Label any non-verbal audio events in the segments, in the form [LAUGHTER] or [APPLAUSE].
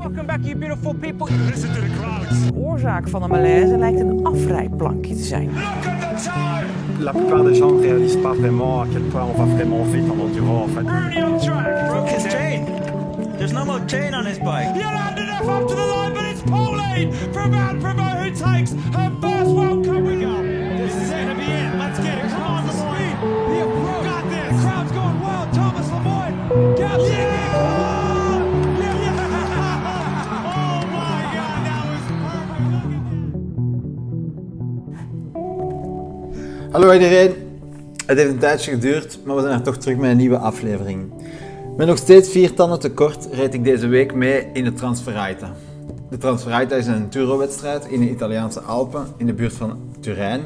Welcome back, you beautiful people. Listen to the crowds. De oorzaak van de malaise lijkt een afrijplankje te zijn. Look at the time. La plupart des gens ne réalisent pas vraiment à quel point on va vraiment vite en enduro en fait. Rooney on track. broke his chain. There's no more chain on his bike. Jolanda Neff up to the line, but it's Pauline from Van Provo who takes her first World Cup Hallo iedereen. Het heeft een tijdje geduurd, maar we zijn er toch terug met een nieuwe aflevering. Met nog steeds vier tanden tekort reed ik deze week mee in de Transferrita. De Transferrita is een enduro-wedstrijd in de Italiaanse Alpen in de buurt van Turijn,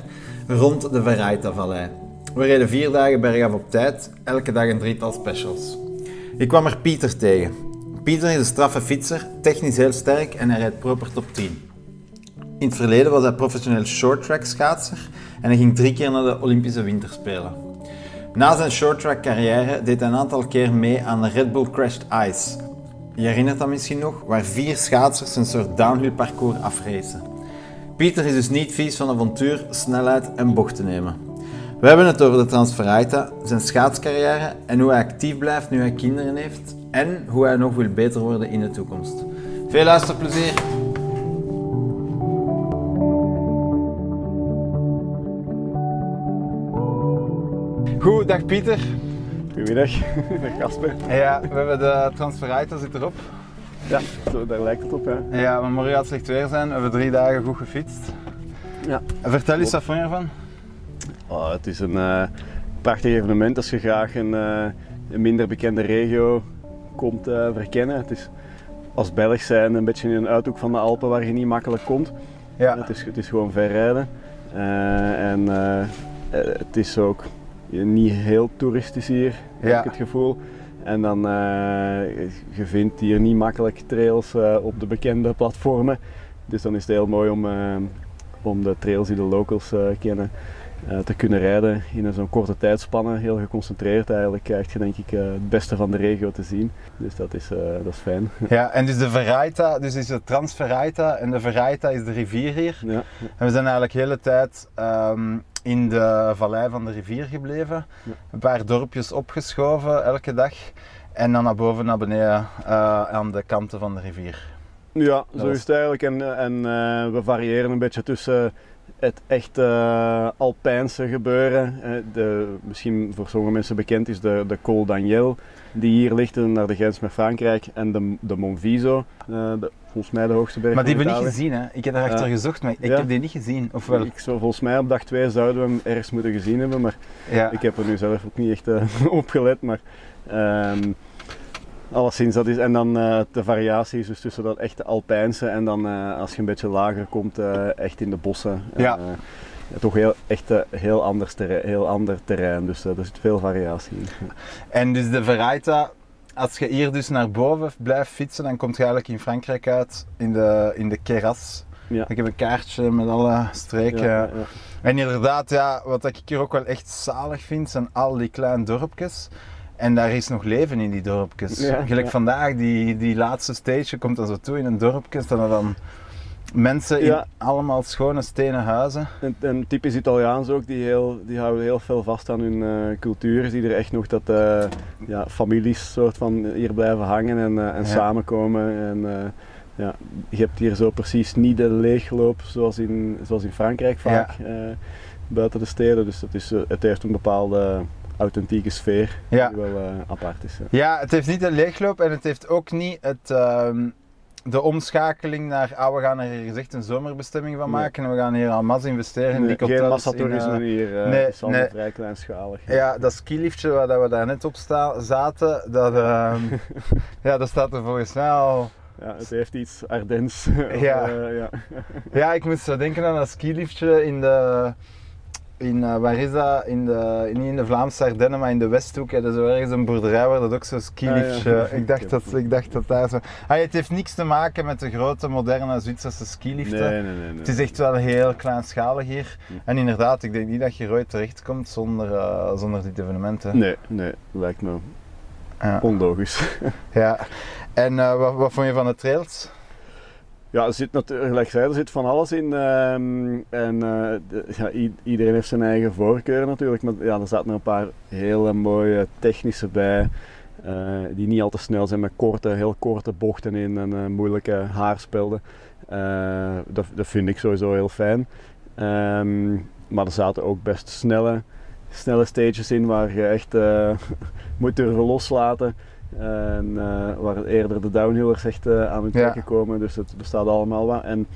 rond de Verraita-vallei. We reden vier dagen bergaf op tijd, elke dag een drietal specials. Ik kwam er Pieter tegen. Pieter is een straffe fietser, technisch heel sterk en hij rijdt proper top 10. In het verleden was hij professioneel shorttrack schaatser en hij ging drie keer naar de Olympische Winterspelen. Na zijn shorttrack carrière deed hij een aantal keer mee aan de Red Bull Crashed Ice. Je herinnert dat misschien nog, waar vier schaatsers een soort downhill parcours afracen. Pieter is dus niet vies van avontuur, snelheid en bochten nemen. We hebben het over de Transferita, zijn schaatscarrière en hoe hij actief blijft nu hij kinderen heeft en hoe hij nog wil beter worden in de toekomst. Veel luisterplezier! Goed, dag Pieter. Goedemiddag, [LAUGHS] dag Casper. Ja, we hebben de Transferita zit erop. Ja, zo, daar lijkt het op. Ja. Ja, maar morgen gaat het slecht weer zijn. We hebben drie dagen goed gefietst. Ja. Vertel eens wat vond je ervan? Oh, het is een eh, prachtig evenement als je graag een, eh, een minder bekende regio komt eh, verkennen. Het is als Belg zijn een beetje in een uithoek van de Alpen waar je niet makkelijk komt. Ja. Het, is, het is gewoon ver rijden. En het is ook niet heel toeristisch hier, heb ik het gevoel. En dan, eh je vindt hier niet makkelijk trails eh, op de bekende platformen. Dus dan is het heel mooi om, eh, om de trails die de locals kennen te kunnen rijden in zo'n korte tijdspanne. Heel geconcentreerd eigenlijk krijg je denk ik eh, het beste van de regio te zien. Dus dat is, eh, dat is fijn. [LAUGHS] Ja, en dus de Verraita, dus is de Transferraita en de Verraita is de rivier hier. ja. En we zijn eigenlijk de hele tijd ehm, in de vallei van de rivier gebleven. Ja. Een paar dorpjes opgeschoven elke dag. En dan naar boven, naar beneden eh, aan de kanten van de rivier. Ja, zo is het eigenlijk. En, en eh, we variëren een beetje tussen het echt eh, Alpijnse gebeuren. de, misschien voor sommige mensen bekend is de, de Col d'Agnel, die hier ligt eh, naar de grens met Frankrijk. En de, de Monviso, eh, de, volgens mij de hoogste berg Maar die hebben we niet gezien, hè? Ik heb daarachter gezocht, maar ik Ja. heb die niet gezien. Of wel? Ik volgens mij op dag 2 zouden we hem ergens moeten gezien hebben, maar Ja. ik heb er nu zelf ook niet echt [LAUGHS] op gelet. Maar ehm alleszins, dat is. En dan eh, de variatie is dus tussen dat echte Alpijnse en dan eh, als je een beetje lager komt, eh, echt in de bossen. Ja. Toch heel, echt heel, anders terrein, heel ander terrein, dus er zit veel variatie in. En dus de Verraita, als je hier dus naar boven blijft fietsen, dan kom je eigenlijk in Frankrijk uit, in de, in de Keras. Ja. Ik heb een kaartje met alle streken. Ja. En inderdaad, ja, wat ik hier ook wel echt zalig vind, zijn al die kleine dorpjes. En daar is nog leven in die dorpjes. Ja, Gelijk ja. vandaag, die, die laatste stage, komt dan zo toe in een dorpje, staan er dan mensen in Ja. allemaal schone stenen huizen. En, en typisch Italiaans ook, die, heel, die houden heel veel vast aan hun eh, cultuur. Zie je er echt nog dat eh, ja, families soort van hier blijven hangen en, eh, en samenkomen. En, ja, je hebt hier zo precies niet de leegloop zoals in, zoals in Frankrijk vaak, buiten de steden. Dus dat is, het heeft een bepaalde authentieke sfeer Ja. die wel eh, apart is. ja. Ja, het heeft niet de leegloop en het heeft ook niet het, ehm, de omschakeling naar, ah, we gaan er hier echt een zomerbestemming van Nee. maken en we gaan hier al mas investeren in Nee, die geen massatoerisme eh, hier, eh, nee, het is allemaal nee. vrij kleinschalig. Ja, dat skiliftje waar dat we daar net op sta- zaten, dat, ehm, [LAUGHS] ja, dat staat er volgens mij al... Ja, het heeft iets Ardens. Ja. [LAUGHS] ja. Ja, ik moest zo denken aan dat skiliftje in de, in, eh, waar is dat? In de, niet in de Vlaamse Ardennen, maar in de Westhoek. Hè, dus ergens een boerderij waar dat ook zo'n skiliftje... Ah, ja. [LAUGHS] ik, dacht dat, ik dacht dat daar zo... Ah, het heeft niks te maken met de grote, moderne Zwitserse skiliften. Nee, nee, nee. nee. Het is echt wel heel kleinschalig hier. En inderdaad, ik denk niet dat je ooit terechtkomt zonder, eh, zonder dit evenement. Hè. Nee, nee, lijkt me Ja. onlogisch. ja. En eh, wat, wat vond je van de trails? Ja, er zit natuurlijk, zei, er zit van alles in. ehm, en eh, ja, iedereen heeft zijn eigen voorkeur natuurlijk. Maar ja, er zaten er een paar hele mooie technische bij. eh, die niet al te snel zijn met korte, heel korte bochten in en eh, moeilijke haarspelden. Dat, dat vind ik sowieso heel fijn. Ehm, maar er zaten ook best snelle, snelle stages in waar je echt [LAUGHS] moet durven loslaten. En eh, waar eerder de downhillers echt eh, aan hun Ja. trekken komen. Dus het bestaat allemaal wat. En,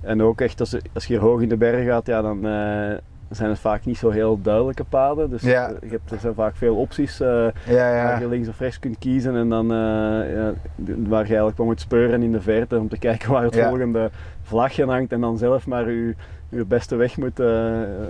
en ook echt als, je- als je hier hoog in de berg gaat, ja, dan eh, zijn het vaak niet zo heel duidelijke paden. Dus Ja. je hebt, er zijn vaak veel opties Ja, waar je links of rechts kunt kiezen. En dan waar je eigenlijk wel moet speuren in de verte om te [LAUGHS] kijken waar het volgende vlagje hangt. En dan zelf maar je, je beste weg moet,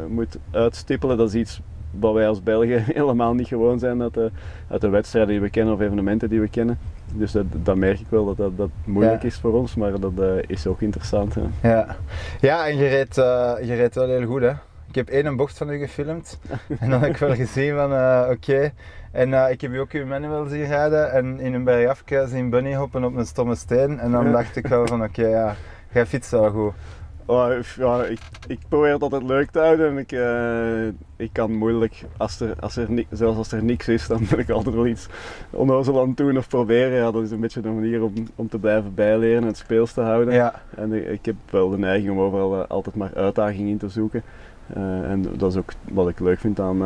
moet uitstippelen. Dat is iets wat wij als Belgen [LAUGHS] helemaal niet gewoon zijn uit de, uit de wedstrijden die we kennen of evenementen die we kennen. Dus dat, dat merk ik wel dat dat, dat moeilijk Ja. is voor ons, maar dat eh, is ook interessant. hè. Ja, ja en je reed, eh, je reed wel heel goed hè. Ik heb één bocht van u gefilmd [LAUGHS] en dan heb ik wel gezien van eh, oké. En ik heb u ook uw manual zien rijden en in een bergafje zien bunny hoppen op een stomme steen. En dan dacht ik wel van oké, ja, jij fietst wel goed. Oh, ja, ik, ik probeer het altijd leuk te houden en ik, eh, ik kan moeilijk, als er, als er ni- zelfs als er niks is, dan wil ik altijd wel iets onnozel aan doen of proberen. Ja, dat is een beetje een manier om, om te blijven bijleren en het speels te houden. Ja, En ik, ik heb wel de neiging om overal eh, altijd maar uitdaging in te zoeken. Eh, en dat is ook wat ik leuk vind aan,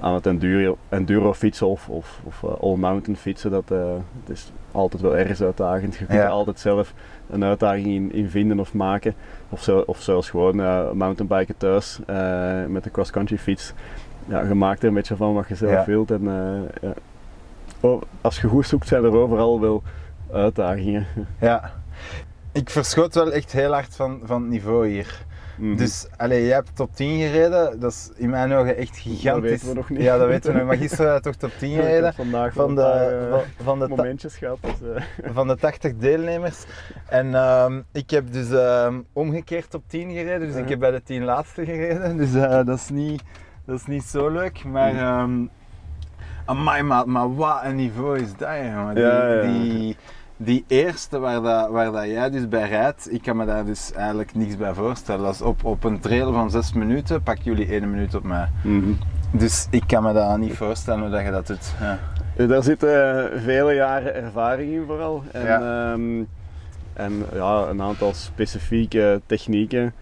aan het enduro, enduro fietsen of, of, of all-mountain fietsen. Dat, het is altijd wel ergens uitdagend. Je kunt Ja. altijd zelf een uitdaging in, in vinden of maken. Of, zo, of zelfs gewoon eh, mountainbiken thuis eh, met de cross-country fiets. Ja, je maakt er een beetje van wat je zelf Ja. wilt. En, eh, ja. Oh, als je goed zoekt zijn er overal wel uitdagingen. [LAUGHS] ja. Ik verschoot wel echt heel hard van, van het niveau hier. Mhm. Dus allee, jij hebt top 10 gereden, dat is in mijn ogen echt gigantisch. weten we nog niet. Ja, dat weten we nog. Maar gisteren had toch top [LAUGHS] 10 Ik heb gereden. vandaag Van een paar, de, eh, van, van de momentjes gehad. Dus, eh, [LAUGHS] van de 80 deelnemers. En ehm, ik heb dus ehm, omgekeerd op 10 gereden, dus ik Uh-huh. heb bij de 10 laatste gereden. Dus eh, dat, is niet, dat is niet zo leuk. Maar, ehm amai, maar, maar wat een niveau is dat, jongen. Die, Ja, ja. die, die eerste waar, dat, waar dat jij dus bij rijdt, ik kan me daar dus eigenlijk niks bij voorstellen. Als op, op een trail van 6 minuten pak jullie 1 minuut op mij. mhm. Dus ik kan me dat niet voorstellen hoe dat je dat doet. Ja. Eh, Daar zitten vele jaren ervaring in vooral. En, Ja. ehm, en ja, een aantal specifieke technieken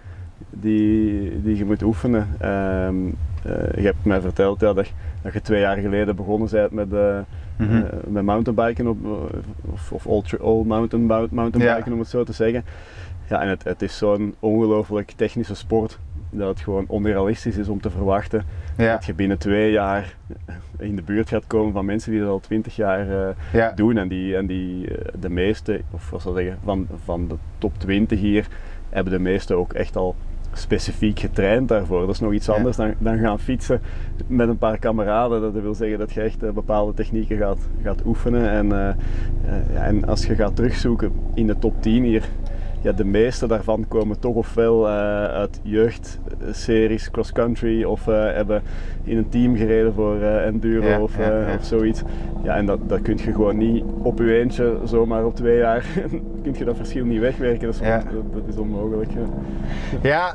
die, die je moet oefenen. Ehm, eh, je hebt mij verteld ja, dat, dat je twee jaar geleden begonnen bent met, eh, met mountainbiken op, of, of all, mountain, mou- mountainbiken Ja. om het zo te zeggen. Ja, en het, het is zo'n ongelooflijk technische sport dat het gewoon onrealistisch is om te verwachten Ja. dat je binnen twee jaar in de buurt gaat komen van mensen die dat al twintig jaar Ja. doen. En die, en die de meeste, of wat zal ik zeggen, van, van de top 20 hier, hebben de meeste ook echt al specifiek getraind daarvoor. Dat is nog iets Ja. anders dan, dan gaan fietsen met een paar kameraden. Dat wil zeggen dat je echt eh, bepaalde technieken gaat, gaat oefenen. En, eh, eh, ja, en als je gaat terugzoeken in de top 10 hier, ja, de meeste daarvan komen toch ofwel eh, uit jeugdseries, cross-country, of eh, hebben in een team gereden voor eh, enduro Ja, of, ja, ja. of zoiets. Ja, en dat, dat kun je gewoon niet op je eentje, zomaar op twee jaar, [LAUGHS] kun je dat verschil niet wegwerken. Dat is, dat is onmogelijk. ja.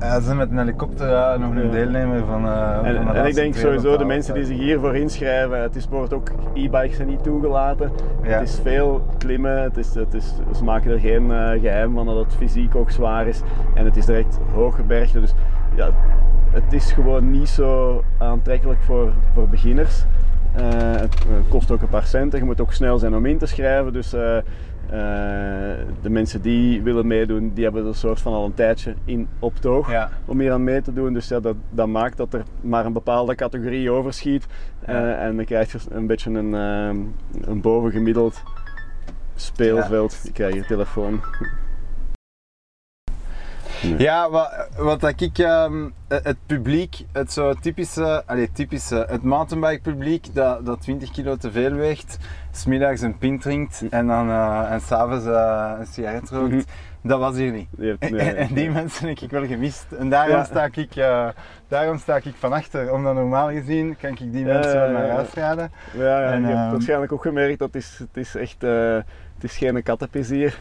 Ja, ze zijn met een helikopter ja, nog een deelnemer van. van En, de en ik denk sowieso de mensen die zich hiervoor inschrijven, het is wordt ook e-bikes zijn niet toegelaten. Ja. Het is veel klimmen, het is, het is, ze maken er geen eh, geheim van dat het fysiek ook zwaar is. En het is direct hooggebergte, dus ja, het is gewoon niet zo aantrekkelijk voor, voor beginners. Eh, het kost ook een paar centen, je moet ook snel zijn om in te schrijven. Dus eh, de mensen die willen meedoen, die hebben er een soort van al een tijdje in op het oog Ja. om hier aan mee te doen. Dus ja, dat, dat maakt dat er maar een bepaalde categorie overschiet. Eh, Ja. en dan krijg je een beetje een, ehm, een bovengemiddeld speelveld. Ik krijg hier telefoon. Ja, wat, wat dat ik, ehm, het publiek, het zo typische, allee, typische, het mountainbike publiek dat, dat 20 kilo te veel weegt, smiddags een pint drinkt en dan eh, en s'avonds uh, een sigaret rookt, Mhm. dat was hier niet. En, nee, en die nee. mensen heb ik wel gemist. En daarom, Ja. sta ik, eh, daarom sta ik van achter, omdat normaal gezien kan ik die mensen wel naar huis raden. Ja, ja En, je hebt ehm, waarschijnlijk ook gemerkt dat het is, het is echt eh, het is geen kattenplezier.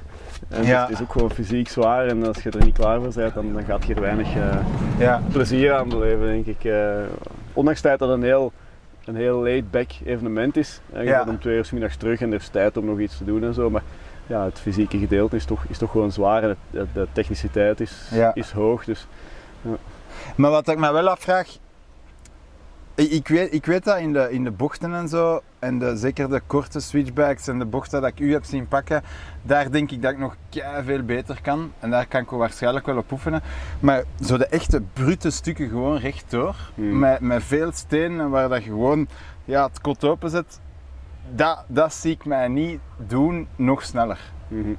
En Ja. Het is ook gewoon fysiek zwaar en als je er niet klaar voor bent, dan, dan gaat je er weinig eh, Ja. plezier aan beleven, denk ik. Eh, ondanks het feit dat het een heel, een heel laid-back evenement is. En je Ja. gaat om twee uur 's middags terug en er is tijd om nog iets te doen en zo. Maar ja, het fysieke gedeelte is toch, is toch gewoon zwaar en het- de, de techniciteit is, is hoog. Dus Maar wat ik me wel afvraag, ik, ik weet, ik weet dat in de, in de bochten en zo, en de, zeker de korte switchbacks en de bochten dat ik u heb zien pakken, daar denk ik dat ik nog veel beter kan. En daar kan ik waarschijnlijk wel op oefenen. Maar zo de echte brute stukken gewoon rechtdoor, Hmm. met, met veel stenen waar dat je gewoon ja, het kot open zet, dat, dat zie ik mij niet doen nog sneller. mhm.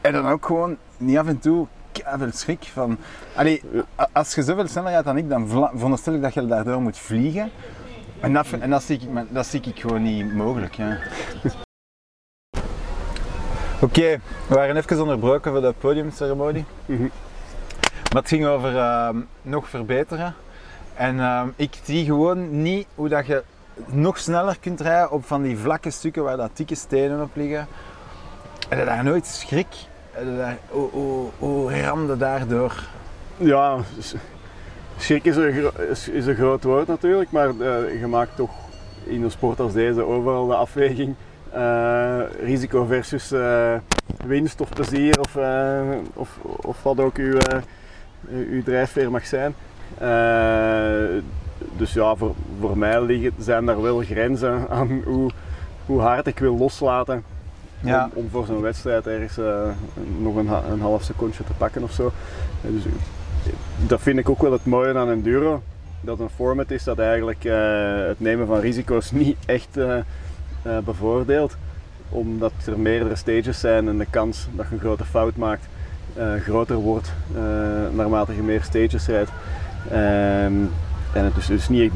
En dan ook gewoon niet af en toe veel schrik van. Allee, als je zoveel sneller gaat dan ik, dan veronderstel ik dat je daardoor moet vliegen. En dat, en dat, zie, ik, dat zie ik gewoon niet mogelijk. [LAUGHS] Oké, we waren even onderbroken voor de podiumceremonie. Maar het ging over ehm, nog verbeteren. En ehm, ik zie gewoon niet hoe dat je nog sneller kunt rijden op van die vlakke stukken waar dat dikke stenen op liggen. Heb je daar nooit schrik? Hoe, hoe, hoe ramde daardoor? Ja, schrik is een, is, een groot woord natuurlijk, maar eh, je maakt toch in een sport als deze overal de afweging. eh, risico versus eh, winst of plezier of, of, of wat ook uw, uw drijfveer mag zijn. Dus ja, voor, voor mij liggen, zijn daar wel grenzen aan hoe, hoe hard ik wil loslaten Ja. om, om voor zo'n wedstrijd ergens eh, nog een, een half secondje te pakken of zo. Dus, eh, dat vind ik ook wel het mooie aan enduro. Dat een format is dat eigenlijk eh, het nemen van risico's [LAUGHS] niet echt eh, bevoordeelt. Omdat er meerdere stages zijn en de kans dat je een grote fout maakt groter wordt naarmate je meer stages rijdt. Ehm, en het dus, dus niet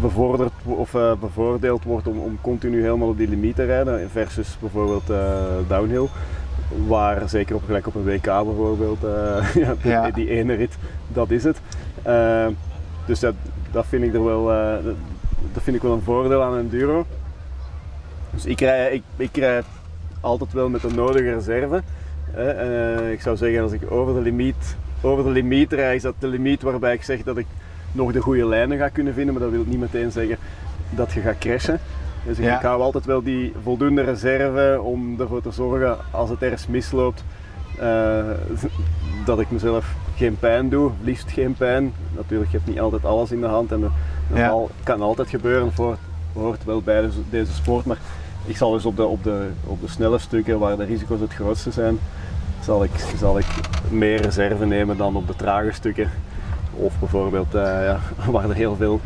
bevorderd of eh, bevoordeeld wordt om, om continu helemaal op die limiet te rijden versus bijvoorbeeld eh, downhill. Waar zeker op, gelijk op een WK bijvoorbeeld, eh, [LAUGHS] ja, die, Ja. die ene rit, dat is het. Dus dat, dat vind ik er wel, dat, vind ik wel een voordeel aan enduro. Dus ik rij, ik, ik rij altijd wel met de nodige reserve. ik zou zeggen, als ik over de limiet, over de limiet rijd, is dat de limiet waarbij ik zeg dat ik nog de goede lijnen ga kunnen vinden. Maar dat wil niet meteen zeggen dat je gaat crashen. Dus ik, Ja. hou altijd wel die voldoende reserve om ervoor te zorgen als het ergens misloopt. eh, dat ik mezelf geen pijn doe, liefst geen pijn. Natuurlijk, je hebt niet altijd alles in de hand en het Ja. kan altijd gebeuren, voor, hoort wel bij deze, deze sport. Maar ik zal dus op de, op, de, op de snelle stukken waar de risico's het grootste zijn, zal ik, zal ik meer reserve nemen dan op de trage stukken. Of bijvoorbeeld eh, ja, [LAUGHS] waar er heel veel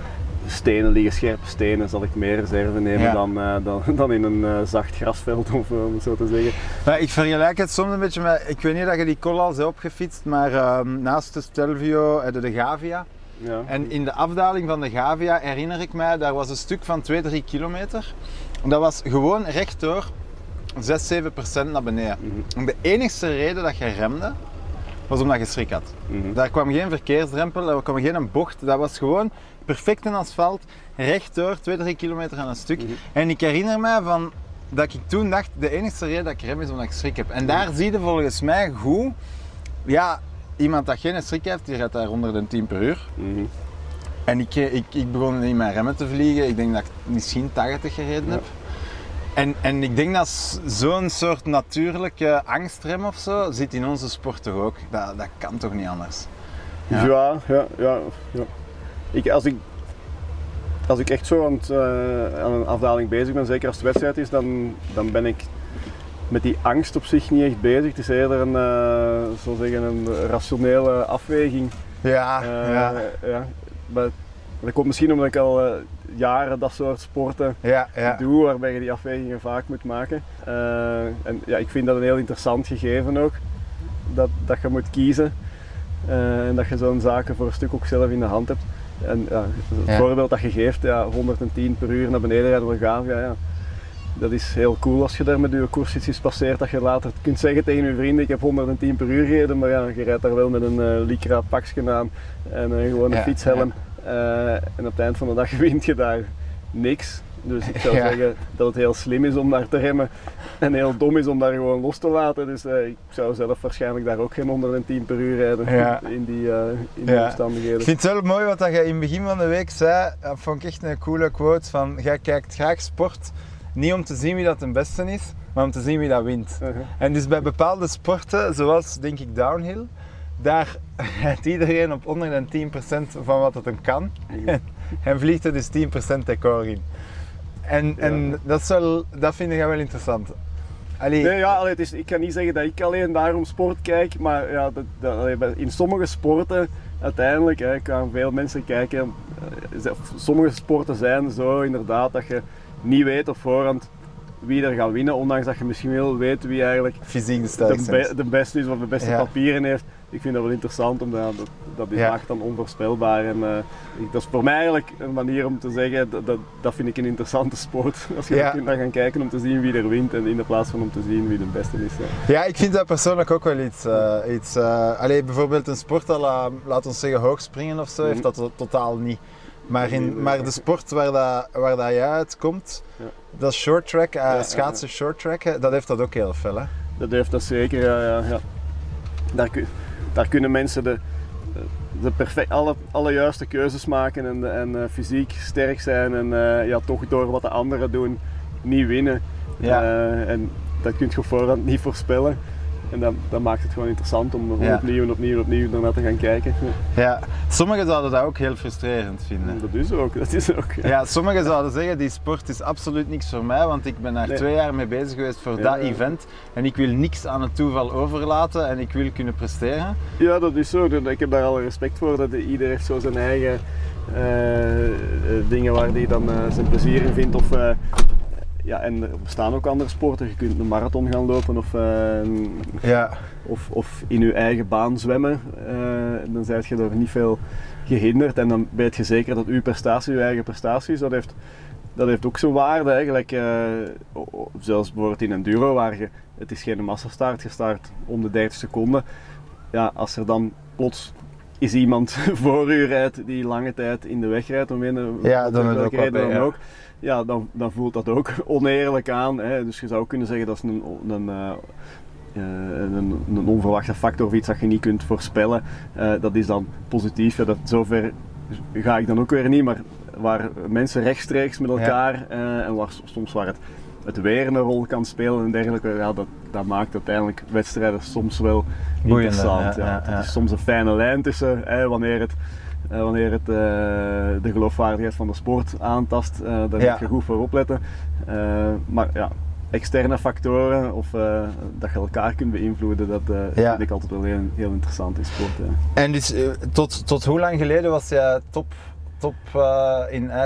stenen liggen, scherpe stenen, zal ik meer reserve nemen Ja. dan, eh, dan, [LAUGHS] dan in een eh, zacht grasveld, of, om het zo te zeggen. Maar ik vergelijk het soms een beetje met, ik weet niet dat je die Collals hebt opgefietst, maar ehm, naast de Stelvio je de Gavia. Ja. En in de afdaling van de Gavia herinner ik mij, daar was een stuk van 2-3 kilometer. Dat was gewoon rechtdoor 6, 7 procent naar beneden. Mhm. En de enigste reden dat je remde, was omdat je schrik had. Mhm. Daar kwam geen verkeersdrempel, er kwam geen bocht. Dat was gewoon perfect in asfalt, rechtdoor, 2, 3 kilometer aan een stuk. Mhm. En ik herinner mij van, dat ik toen dacht, de enige reden dat ik rem is omdat ik schrik heb. En daar zie je volgens mij goed, ja, iemand dat geen schrik heeft, die rijdt daar onder de 10 per uur. Mhm. En ik, ik, ik begon in mijn remmen te vliegen. Ik denk dat ik misschien 80 gereden heb. En, en ik denk dat zo'n soort natuurlijke angstrem of zo zit in onze sport toch ook. Dat, dat kan toch niet anders? Ja. Ja, ja, ja. ja. Ik, als, ik, als ik echt zo aan, het, eh, aan een afdaling bezig ben, zeker als het wedstrijd is, dan, dan ben ik met die angst op zich niet echt bezig. Het is eerder een, zo zeggen, een rationele afweging. Ja, Eh, ja, ja. Maar dat komt misschien omdat ik al jaren dat soort sporten ja, ja. doe, waarbij je die afwegingen vaak moet maken. Eh, en ja, ik vind dat een heel interessant gegeven ook, dat, dat je moet kiezen. Eh, en dat je zo'n zaken voor een stuk ook zelf in de hand hebt. En ja, het voorbeeld dat je geeft, ja, 110 per uur naar beneden rijden door Gavia, ja, dat is heel cool als je daar met je koersfietsjes passeert. Dat je later kunt zeggen tegen je vrienden, ik heb 110 per uur gereden, maar ja, je rijdt daar wel met een eh lycra pakje aan en gewoon een fietshelm. Eh, en op het eind van de dag [LAUGHS] wint je daar niks. Dus ik zou Ja. zeggen dat het heel slim is om daar te remmen en heel dom is om daar gewoon los te laten. Dus eh, ik zou zelf waarschijnlijk daar ook geen 110 per uur rijden Ja. [LAUGHS] in die, eh, in die Ja. omstandigheden. Ik vind het wel mooi wat dat je in het begin van de week zei. Dat vond ik echt een coole quote van jij kijkt graag sport niet om te zien wie dat de beste is, maar om te zien wie dat wint. Uh-huh. En dus bij bepaalde sporten, zoals denk ik downhill, daar rijdt iedereen op onder de 10% van wat het hem kan. [LAUGHS] en vliegt er dus 10% decor in. En, en dat, is wel, dat vind ik wel interessant. Allee, Nee, ja, allee, het is, ik kan niet zeggen dat ik alleen daarom sport kijk, maar ja, dat, dat, allee, in sommige sporten uiteindelijk hè, kan veel mensen kijken. eh, Sommige sporten zijn zo inderdaad dat je niet weet op voorhand wie er gaat winnen, ondanks dat je misschien wel weet wie eigenlijk fysiek de de, be- beste is of de beste Ja. papieren heeft. Ik vind dat wel interessant, omdat dat, dat Ja. maakt dan onvoorspelbaar. En, eh, ik- dat is voor mij eigenlijk een manier om te zeggen, dat, dat, dat vind ik een interessante sport. [LAUGHS] Als je Ja. kunt naar gaan kijken om te zien wie er wint en in de plaats van om te zien wie de beste is. Ja, ik vind dat persoonlijk ook wel iets. iets allee, bijvoorbeeld een sport, la, laat ons zeggen hoogspringen of zo, heeft dat to- totaal niet. Maar, in, maar de sport waar, dat, waar dat jij uitkomt, Ja. Dat short track, ja, schaatsen short track, dat heeft dat ook heel fel. Hè? Dat heeft dat zeker, ja. ja, ja. Daar, daar kunnen mensen de, de perfect, alle, alle juiste keuzes maken en, en eh, fysiek sterk zijn en eh, ja, toch door wat de anderen doen niet winnen. Ja. En dat kun je op voorhand niet voorspellen. En dat, dat maakt het gewoon interessant om Ja. opnieuw en opnieuw en opnieuw ernaar te gaan kijken. Ja. Sommigen zouden dat ook heel frustrerend vinden. Dat is ook, dat is ook. Ja, sommigen zouden zeggen, die sport is absoluut niks voor mij, want ik ben daar Nee. twee jaar mee bezig geweest voor Ja, dat event en ik wil niks aan het toeval overlaten en ik wil kunnen presteren. Ja, dat is zo. Ik heb daar alle respect voor. Dat ieder heeft zo zijn eigen eh, eh, dingen waar hij dan eh, zijn plezier in vindt. Of, ja, en er bestaan ook andere sporten. Je kunt een marathon gaan lopen of, eh, Ja. of, of in je eigen baan zwemmen. Eh, dan zijt je door niet veel gehinderd. En dan weet je zeker dat uw prestatie je eigen prestatie is. Dat heeft, dat heeft ook zijn waarde. Eigenlijk, zelfs bijvoorbeeld in enduro, waar je, het is geen massastart, je start om de 30 seconden. Ja, als er dan plots is iemand [LAUGHS] voor u rijdt die lange tijd in de weg rijdt, om een, Ja, dan welke ook reden dan ja. ook. Ja, dan, dan voelt dat ook [LAUGHS] oneerlijk aan. Hè. Dus je zou kunnen zeggen dat is een, een, eh, eh, een, een onverwachte factor of iets dat je niet kunt voorspellen. Eh, dat is dan positief. Ja, dat, zover ga ik dan ook weer niet, maar waar mensen rechtstreeks met elkaar en waar, soms waar het, het weer een rol kan spelen en dergelijke, ja, dat, dat maakt uiteindelijk wedstrijden soms wel interessant. ja, Ja, ja, Het is soms een fijne lijn tussen hè, wanneer het, eh, wanneer het eh, de geloofwaardigheid van de sport aantast. eh daar moet je goed voor opletten. Eh, maar ja, externe factoren of dat je elkaar kunt beïnvloeden, dat Ja. vind ik altijd wel heel, heel interessant in sport. En dus tot, tot hoe lang geleden was jij top, top eh, in eh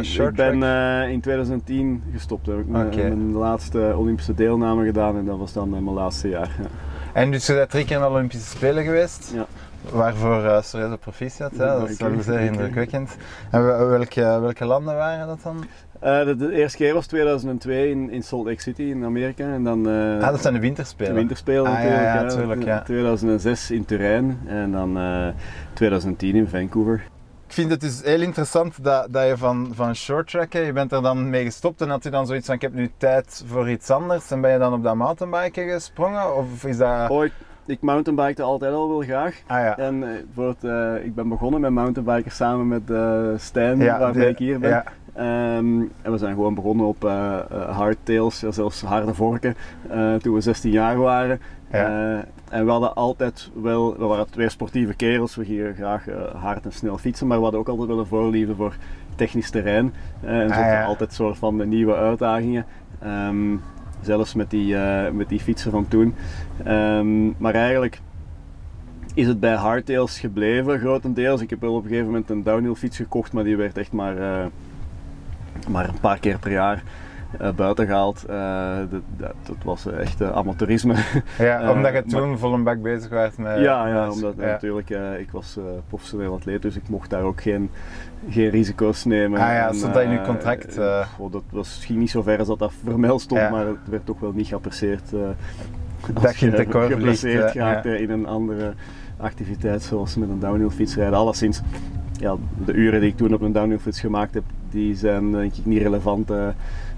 Ik- ik ben eh, in 2010 gestopt. Heb ik mijn, Oké. mijn laatste Olympische deelname gedaan en dat was dan mijn laatste jaar. Ja. En dus je bent drie keer naar de Olympische Spelen geweest? Ja. Waarvoor uh, serieuze proficiat, hè? dat is wel zeer indrukwekkend. En wel- welke, welke landen waren dat dan? De, de eerste keer was 2002 in, in Salt Lake City in Amerika en dan Ah, dat zijn de winterspelen. de winterspelen Ah, natuurlijk. ja, ja, hè. tuurlijk, ja. 2006 in Turijn en dan eh, 2010 in Vancouver. Ik vind het dus heel interessant dat, dat je van, van short tracken, je bent er dan mee gestopt en had je dan zoiets van ik heb nu tijd voor iets anders en ben je dan op dat mountainbiken gesprongen? Of is dat... Oh, ik, ik mountainbikte altijd al wel graag. Ah ja. En eh, bijvoorbeeld, eh, ik ben begonnen met mountainbiken samen met eh Stijn, Ja, waarmee ik hier ben. ja. Ehm, en we zijn gewoon begonnen op eh eh, hardtails, zelfs harde vorken, eh, toen we 16 jaar waren. Ja. En we hadden altijd wel, we waren twee sportieve kerels, we gingen graag hard en snel fietsen, maar we hadden ook altijd wel een voorliefde voor technisch terrein. eh, en Ah, zochten ja. altijd soort van de nieuwe uitdagingen. Ehm, zelfs met die, met die fietsen van toen. Ehm, maar eigenlijk is het bij hardtails gebleven, grotendeels. Ik heb wel op een gegeven moment een downhill fiets gekocht, maar die werd echt maar, maar een paar keer per jaar eh, buiten gehaald. Eh, dat, dat, was echt eh, amateurisme. Ja, [LAUGHS] omdat je maar- toen vol een bak bezig was met... ja, ja, omdat ja. natuurlijk, ik was professioneel atleet, dus ik mocht daar ook geen, geen risico's nemen. Ah ja, En, stond dat in eh, contract, dat was misschien niet zo ver als dat dat vermeld stond, Ja. maar het werd toch wel niet geapprecieerd. Dat je ja. eh, in een andere activiteit, zoals met een downhill fiets rijden. Alleszins, ja, de uren die ik toen op een downhill fiets gemaakt heb, die zijn denk ik niet relevant eh,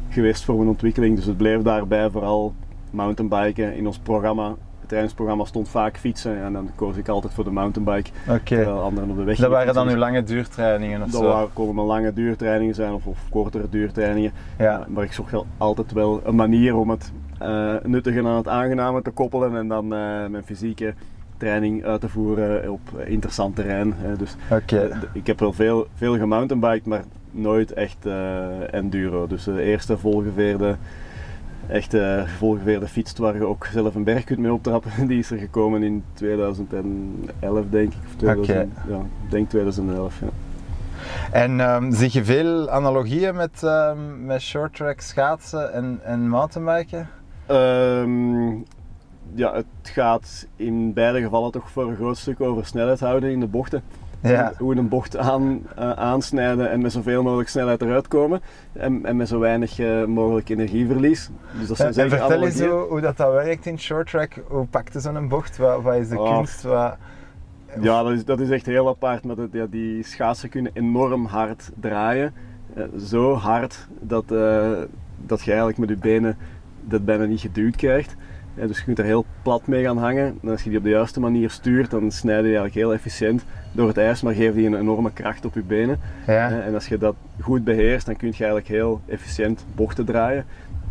geweest voor mijn ontwikkeling. Dus het bleef daarbij vooral mountainbiken. In ons programma, het trainingsprogramma stond vaak fietsen en dan koos ik altijd voor de mountainbike, Oké. terwijl anderen op de weg Dat waren dan uw lange duurtrainingen of Dat zo? konden maar lange duurtrainingen zijn of, of kortere duurtrainingen. Ja. Eh, Maar ik zocht altijd wel een manier om het eh, nuttige aan het aangename te koppelen en dan eh, mijn fysieke training uit te voeren op interessant terrein. Eh, dus eh, ik heb wel veel, veel gemountainbiked, maar nooit echt eh, enduro. Dus de eerste volgeveerde, echt eh, volgeveerde fiets waar je ook zelf een berg kunt mee optrappen, [LAUGHS] die is er gekomen in 2011 denk ik. Of 2000, Ja, denk 2011. Ja. En ehm, zie je veel analogieën met, ehm, met short track schaatsen en, en mountainbiken? Ehm, ja, het gaat in beide gevallen toch voor een groot stuk over snelheid houden in de bochten. Ja. Hoe een bocht aan, eh, aansnijden en met zoveel mogelijk snelheid eruit komen. En, en met zo weinig eh, mogelijk energieverlies. Dus dat zijn En, en zeker vertel eens hoe, hoe dat, dat werkt in short track. Hoe pakt je zo'n bocht? Wat, wat is de Oh. kunst? Wat... Ja, dat is, dat is echt heel apart. Maar dat, ja, die schaatsen kunnen enorm hard draaien. Eh, zo hard dat, eh, dat je eigenlijk met je benen dat bijna niet geduwd krijgt. Eh, dus je kunt er heel plat mee gaan hangen. En als je die op de juiste manier stuurt, dan snij je die eigenlijk heel efficiënt door het ijs, maar geeft die een enorme kracht op je benen. Ja. Eh, En als je dat goed beheerst, dan kun je eigenlijk heel efficiënt bochten draaien.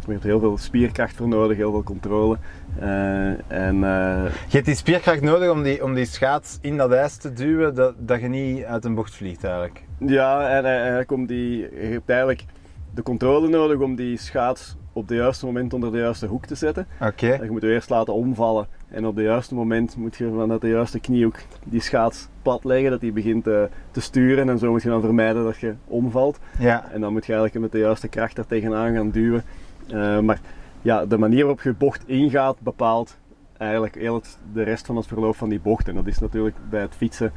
Je hebt heel veel spierkracht voor nodig, heel veel controle. Eh, en, eh, Je hebt die spierkracht nodig om die, om die schaats in dat ijs te duwen, dat, dat je niet uit een bocht vliegt eigenlijk. Ja, en eigenlijk om die, je hebt eigenlijk de controle nodig om die schaats op het juiste moment onder de juiste hoek te zetten. Oké. Je moet je eerst laten omvallen en op het juiste moment moet je vanuit de juiste kniehoek die schaats plat leggen, dat die begint eh, te sturen en zo moet je dan vermijden dat je omvalt. Ja. En dan moet je eigenlijk met de juiste kracht er tegenaan gaan duwen. Eh, maar ja, de manier waarop je bocht ingaat bepaalt eigenlijk heel het, de rest van het verloop van die bocht. En dat is natuurlijk bij het fietsen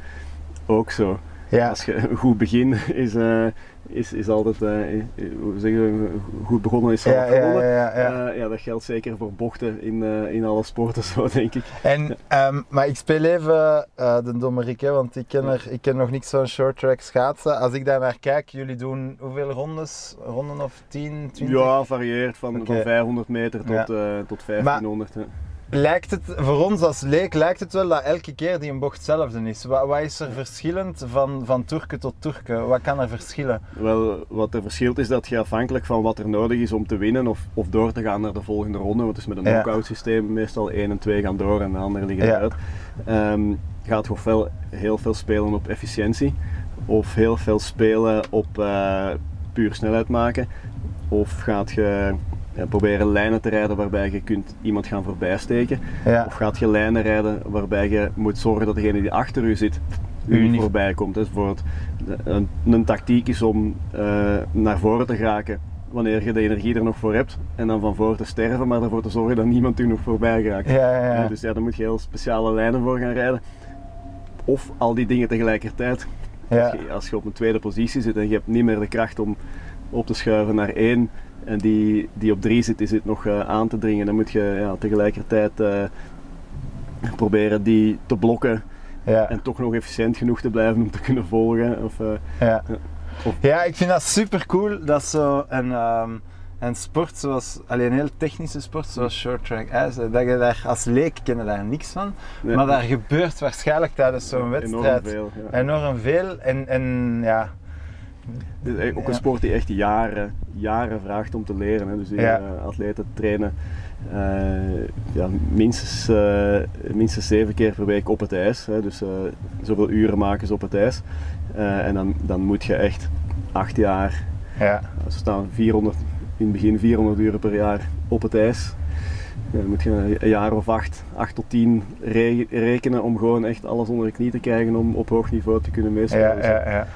ook zo. Ja. Als je een goed begin is, eh, is, is altijd, eh, hoe zeggen we, goed begonnen is half Ja, ja, gewonnen. ja, ja. Ja, dat geldt zeker voor bochten in, in alle sporten [LAUGHS] zo, denk ik. En, ehm, maar ik speel even de dommerik, hè, want ik ken, er, ik ken nog niks van short track schaatsen. Als ik daar naar kijk, jullie doen hoeveel rondes? Ronden of 10, 20? Ja, varieert van, van 500 meter tot, tot 1500. hè. Lijkt het, voor ons als leek lijkt het wel dat elke keer die een bocht hetzelfde is. Wat, wat is er verschillend van, van Turken tot Turken? Wat kan er verschillen? Wel, wat er verschilt is dat je afhankelijk van wat er nodig is om te winnen of, of door te gaan naar de volgende ronde, want het is met een Ja. knockout systeem meestal 1 en 2 gaan door en de andere liggen Ja. eruit. Ehm, gaat je ofwel heel veel spelen op efficiëntie of heel veel spelen op eh, puur snelheid maken of gaat je ja, proberen lijnen te rijden waarbij je kunt iemand gaan voorbijsteken Ja. of gaat je lijnen rijden waarbij je moet zorgen dat degene die achter u zit u niet voorbij komt. Dus bijvoorbeeld de- een, een tactiek is om eh, naar voren te geraken wanneer je de energie er nog voor hebt en dan van voor te sterven, maar ervoor te zorgen dat niemand u nog voorbij raakt. Ja. Eh, Dus ja, daar moet je heel speciale lijnen voor gaan rijden. Of al die dingen tegelijkertijd. Als, je, als je op een tweede positie zit en je hebt niet meer de kracht om op te schuiven naar één en die, die op drie zit, die zit nog eh, aan te dringen, dan moet je ja, tegelijkertijd eh, proberen die te blokken Ja. en toch nog efficiënt genoeg te blijven om te kunnen volgen. Of, eh, Ja. Of- ja, ik vind dat super cool dat zo een, ehm, een sport zoals, alleen een heel technische sport zoals short track ijs, dat je daar als leek ken je daar niks van, nee, maar daar gebeurt waarschijnlijk tijdens zo'n wedstrijd enorm veel. Ja. enorm veel. En, en ja, Het is ook een sport die echt jaren, jaren vraagt om te leren. Hè. Dus die Ja. eh, atleten trainen eh, ja, minstens, eh, minstens zeven keer per week op het ijs. Hè. Dus zoveel uren maken ze op het ijs. En dan, dan moet je echt acht jaar, ja, ze staan 400, in het begin 400 uren per jaar op het ijs. Ja, dan moet je een jaar of acht, acht tot tien re- rekenen om gewoon echt alles onder de knie te krijgen om op hoog niveau te kunnen meespelen. ja, ja, ja.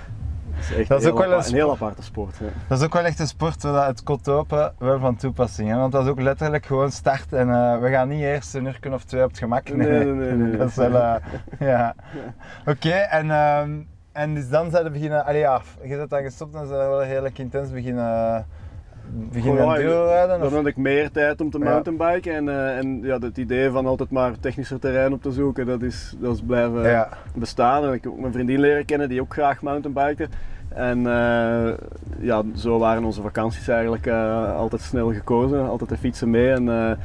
Dat is echt Dat is een, ook heel wel een heel aparte sport. Ja. Dat is ook wel echt een sport waar het kot open wel van toepassing is. Want dat is ook letterlijk gewoon start en eh, we gaan niet eerst een uur of twee op het gemak. Nee, nee, nee, nee. [LAUGHS] dat is wel, eh, ja. [LAUGHS] Oké, en, ehm, en dus dan zijn we beginnen, allee ja, je bent dan gestopt en zijn we wel redelijk intens beginnen, beginnen ja, rijden? Dan had ik meer tijd om te mountainbiken en, eh, en ja, het idee van altijd maar technischer terrein op te zoeken, dat is, dat is blijven Ja, bestaan. En ik heb ook mijn vriendin leren kennen die ook graag mountainbikte. En eh, ja, zo waren onze vakanties eigenlijk eh, altijd snel gekozen, altijd de fietsen mee en,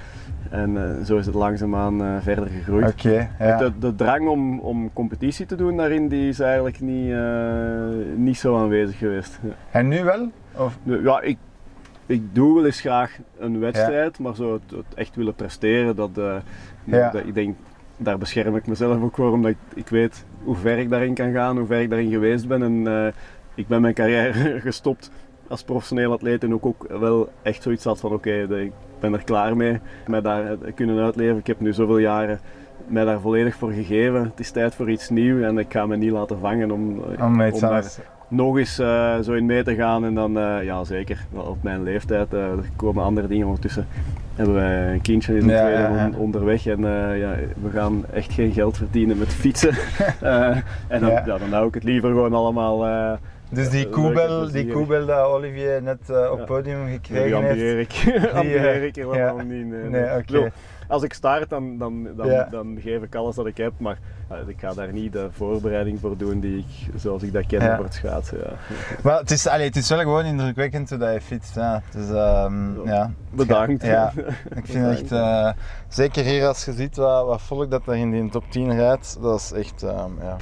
en zo is het langzaamaan eh verder gegroeid. ja. De, de drang om, om competitie te doen daarin, die is eigenlijk niet, niet zo aanwezig geweest. En nu wel? Of? Ja, ik, ik doe wel eens graag een wedstrijd, maar zo het, het echt willen presteren, dat, eh, Ja. dat- ik denk, daar bescherm ik mezelf ook voor, omdat ik, ik weet hoe ver ik daarin kan gaan, hoe ver ik daarin geweest ben. En eh, ik ben mijn carrière [LAUGHS] gestopt als professioneel atleet en ook, ook wel echt zoiets had van oké, ik ben er klaar mee, mij daar eh, kunnen uitleven. Ik heb nu zoveel jaren mij daar volledig voor gegeven. Het is tijd voor iets nieuws en ik ga me niet laten vangen om, Om daar anders. Nog eens eh, zo in mee te gaan. En dan, eh, ja zeker, op mijn leeftijd, eh, er komen andere dingen ondertussen. Hebben wij een kindje in de Ja, tweede ja, ja. on- onderweg en ja, we gaan echt geen geld verdienen met fietsen. [LAUGHS] En dan, Ja. dan hou ik het liever gewoon allemaal. Dus die koebel, die koebel dat Olivier net op Ja. podium [LAUGHS] Die gekregen ambieer heeft. ik, ambieer ik eh, helemaal ja. niet. Nee, Nee, nee. oké. Als ik start, dan, dan, dan, Ja. dan geef ik alles wat ik heb, maar eh, ik ga daar niet de voorbereiding voor doen die ik, zoals ik dat ken Ja. voor het schaatsen. Ja. Maar het is, allee, het is wel gewoon indrukwekkend hoe dat je fietst. Ja. Dus, ehm, Ja. Bedankt. Ja, [LAUGHS] ik vind echt, eh, zeker hier als je ziet wat, wat volk dat er in die top 10 rijdt, dat is echt, ehm, ja.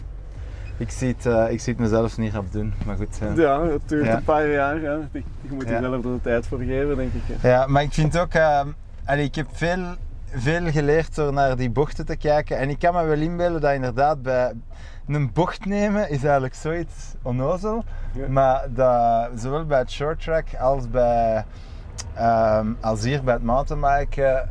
Ik zie, het, eh, ik zie het mezelf niet rap doen, maar goed. Ja. Ja, het duurt Ja. een paar jaar. Ja. Je je moet Ja. er de tijd voor geven, denk ik. ja. Maar ik vind ook, allee, ik heb veel, veel geleerd door naar die bochten te kijken. En ik kan me wel inbeelden dat inderdaad bij een bocht nemen is eigenlijk zoiets onnozel. Ja. Maar dat, zowel bij het short track als, bij, ehm, als hier bij het mountainbiken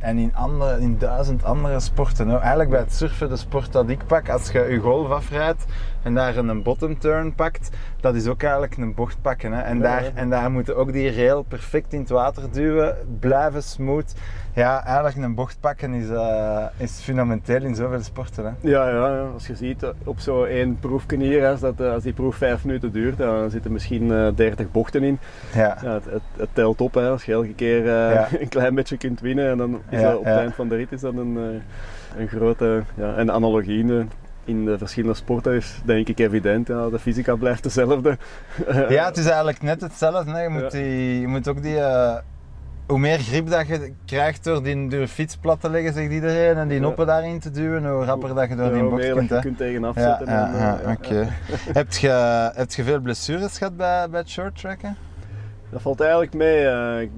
en in, andere, in duizend andere sporten. Nou, eigenlijk bij het surfen, de sport dat ik pak, als je je golf afrijdt en daar een bottom turn pakt, dat is ook eigenlijk een bocht pakken. Hè. En, Ja, daar, ja. en daar moeten ook die rail perfect in het water duwen, blijven smooth. Ja, eigenlijk een bocht pakken is, eh, is fundamenteel in zoveel sporten. Hè. Ja, ja, als je ziet eh, op zo'n één proefje hier, als, dat, eh, als die proef vijf minuten duurt, dan zitten misschien eh 30 bochten in. Ja. Ja, het, het, het telt op, hè. als je elke keer [LAUGHS] een klein beetje kunt winnen en dan is Ja, dat op het eind van de rit is dat een, een grote ja, en analogie in de, verschillende sporten is denk ik evident. Ja, de fysica blijft dezelfde. [LAUGHS] Ja, het is eigenlijk net hetzelfde. Hè. Je, moet Ja. die, je moet ook die. eh, hoe meer grip dat je krijgt door die door de fiets plat te leggen, zegt iedereen, en die noppen daarin te duwen, hoe rapper dat je door die bocht kunt. je kunt tegenaf zetten. ja, eh, oké. [LAUGHS] Heb je, heb je veel blessures gehad bij, bij het short tracken? Dat valt eigenlijk mee. eh, ik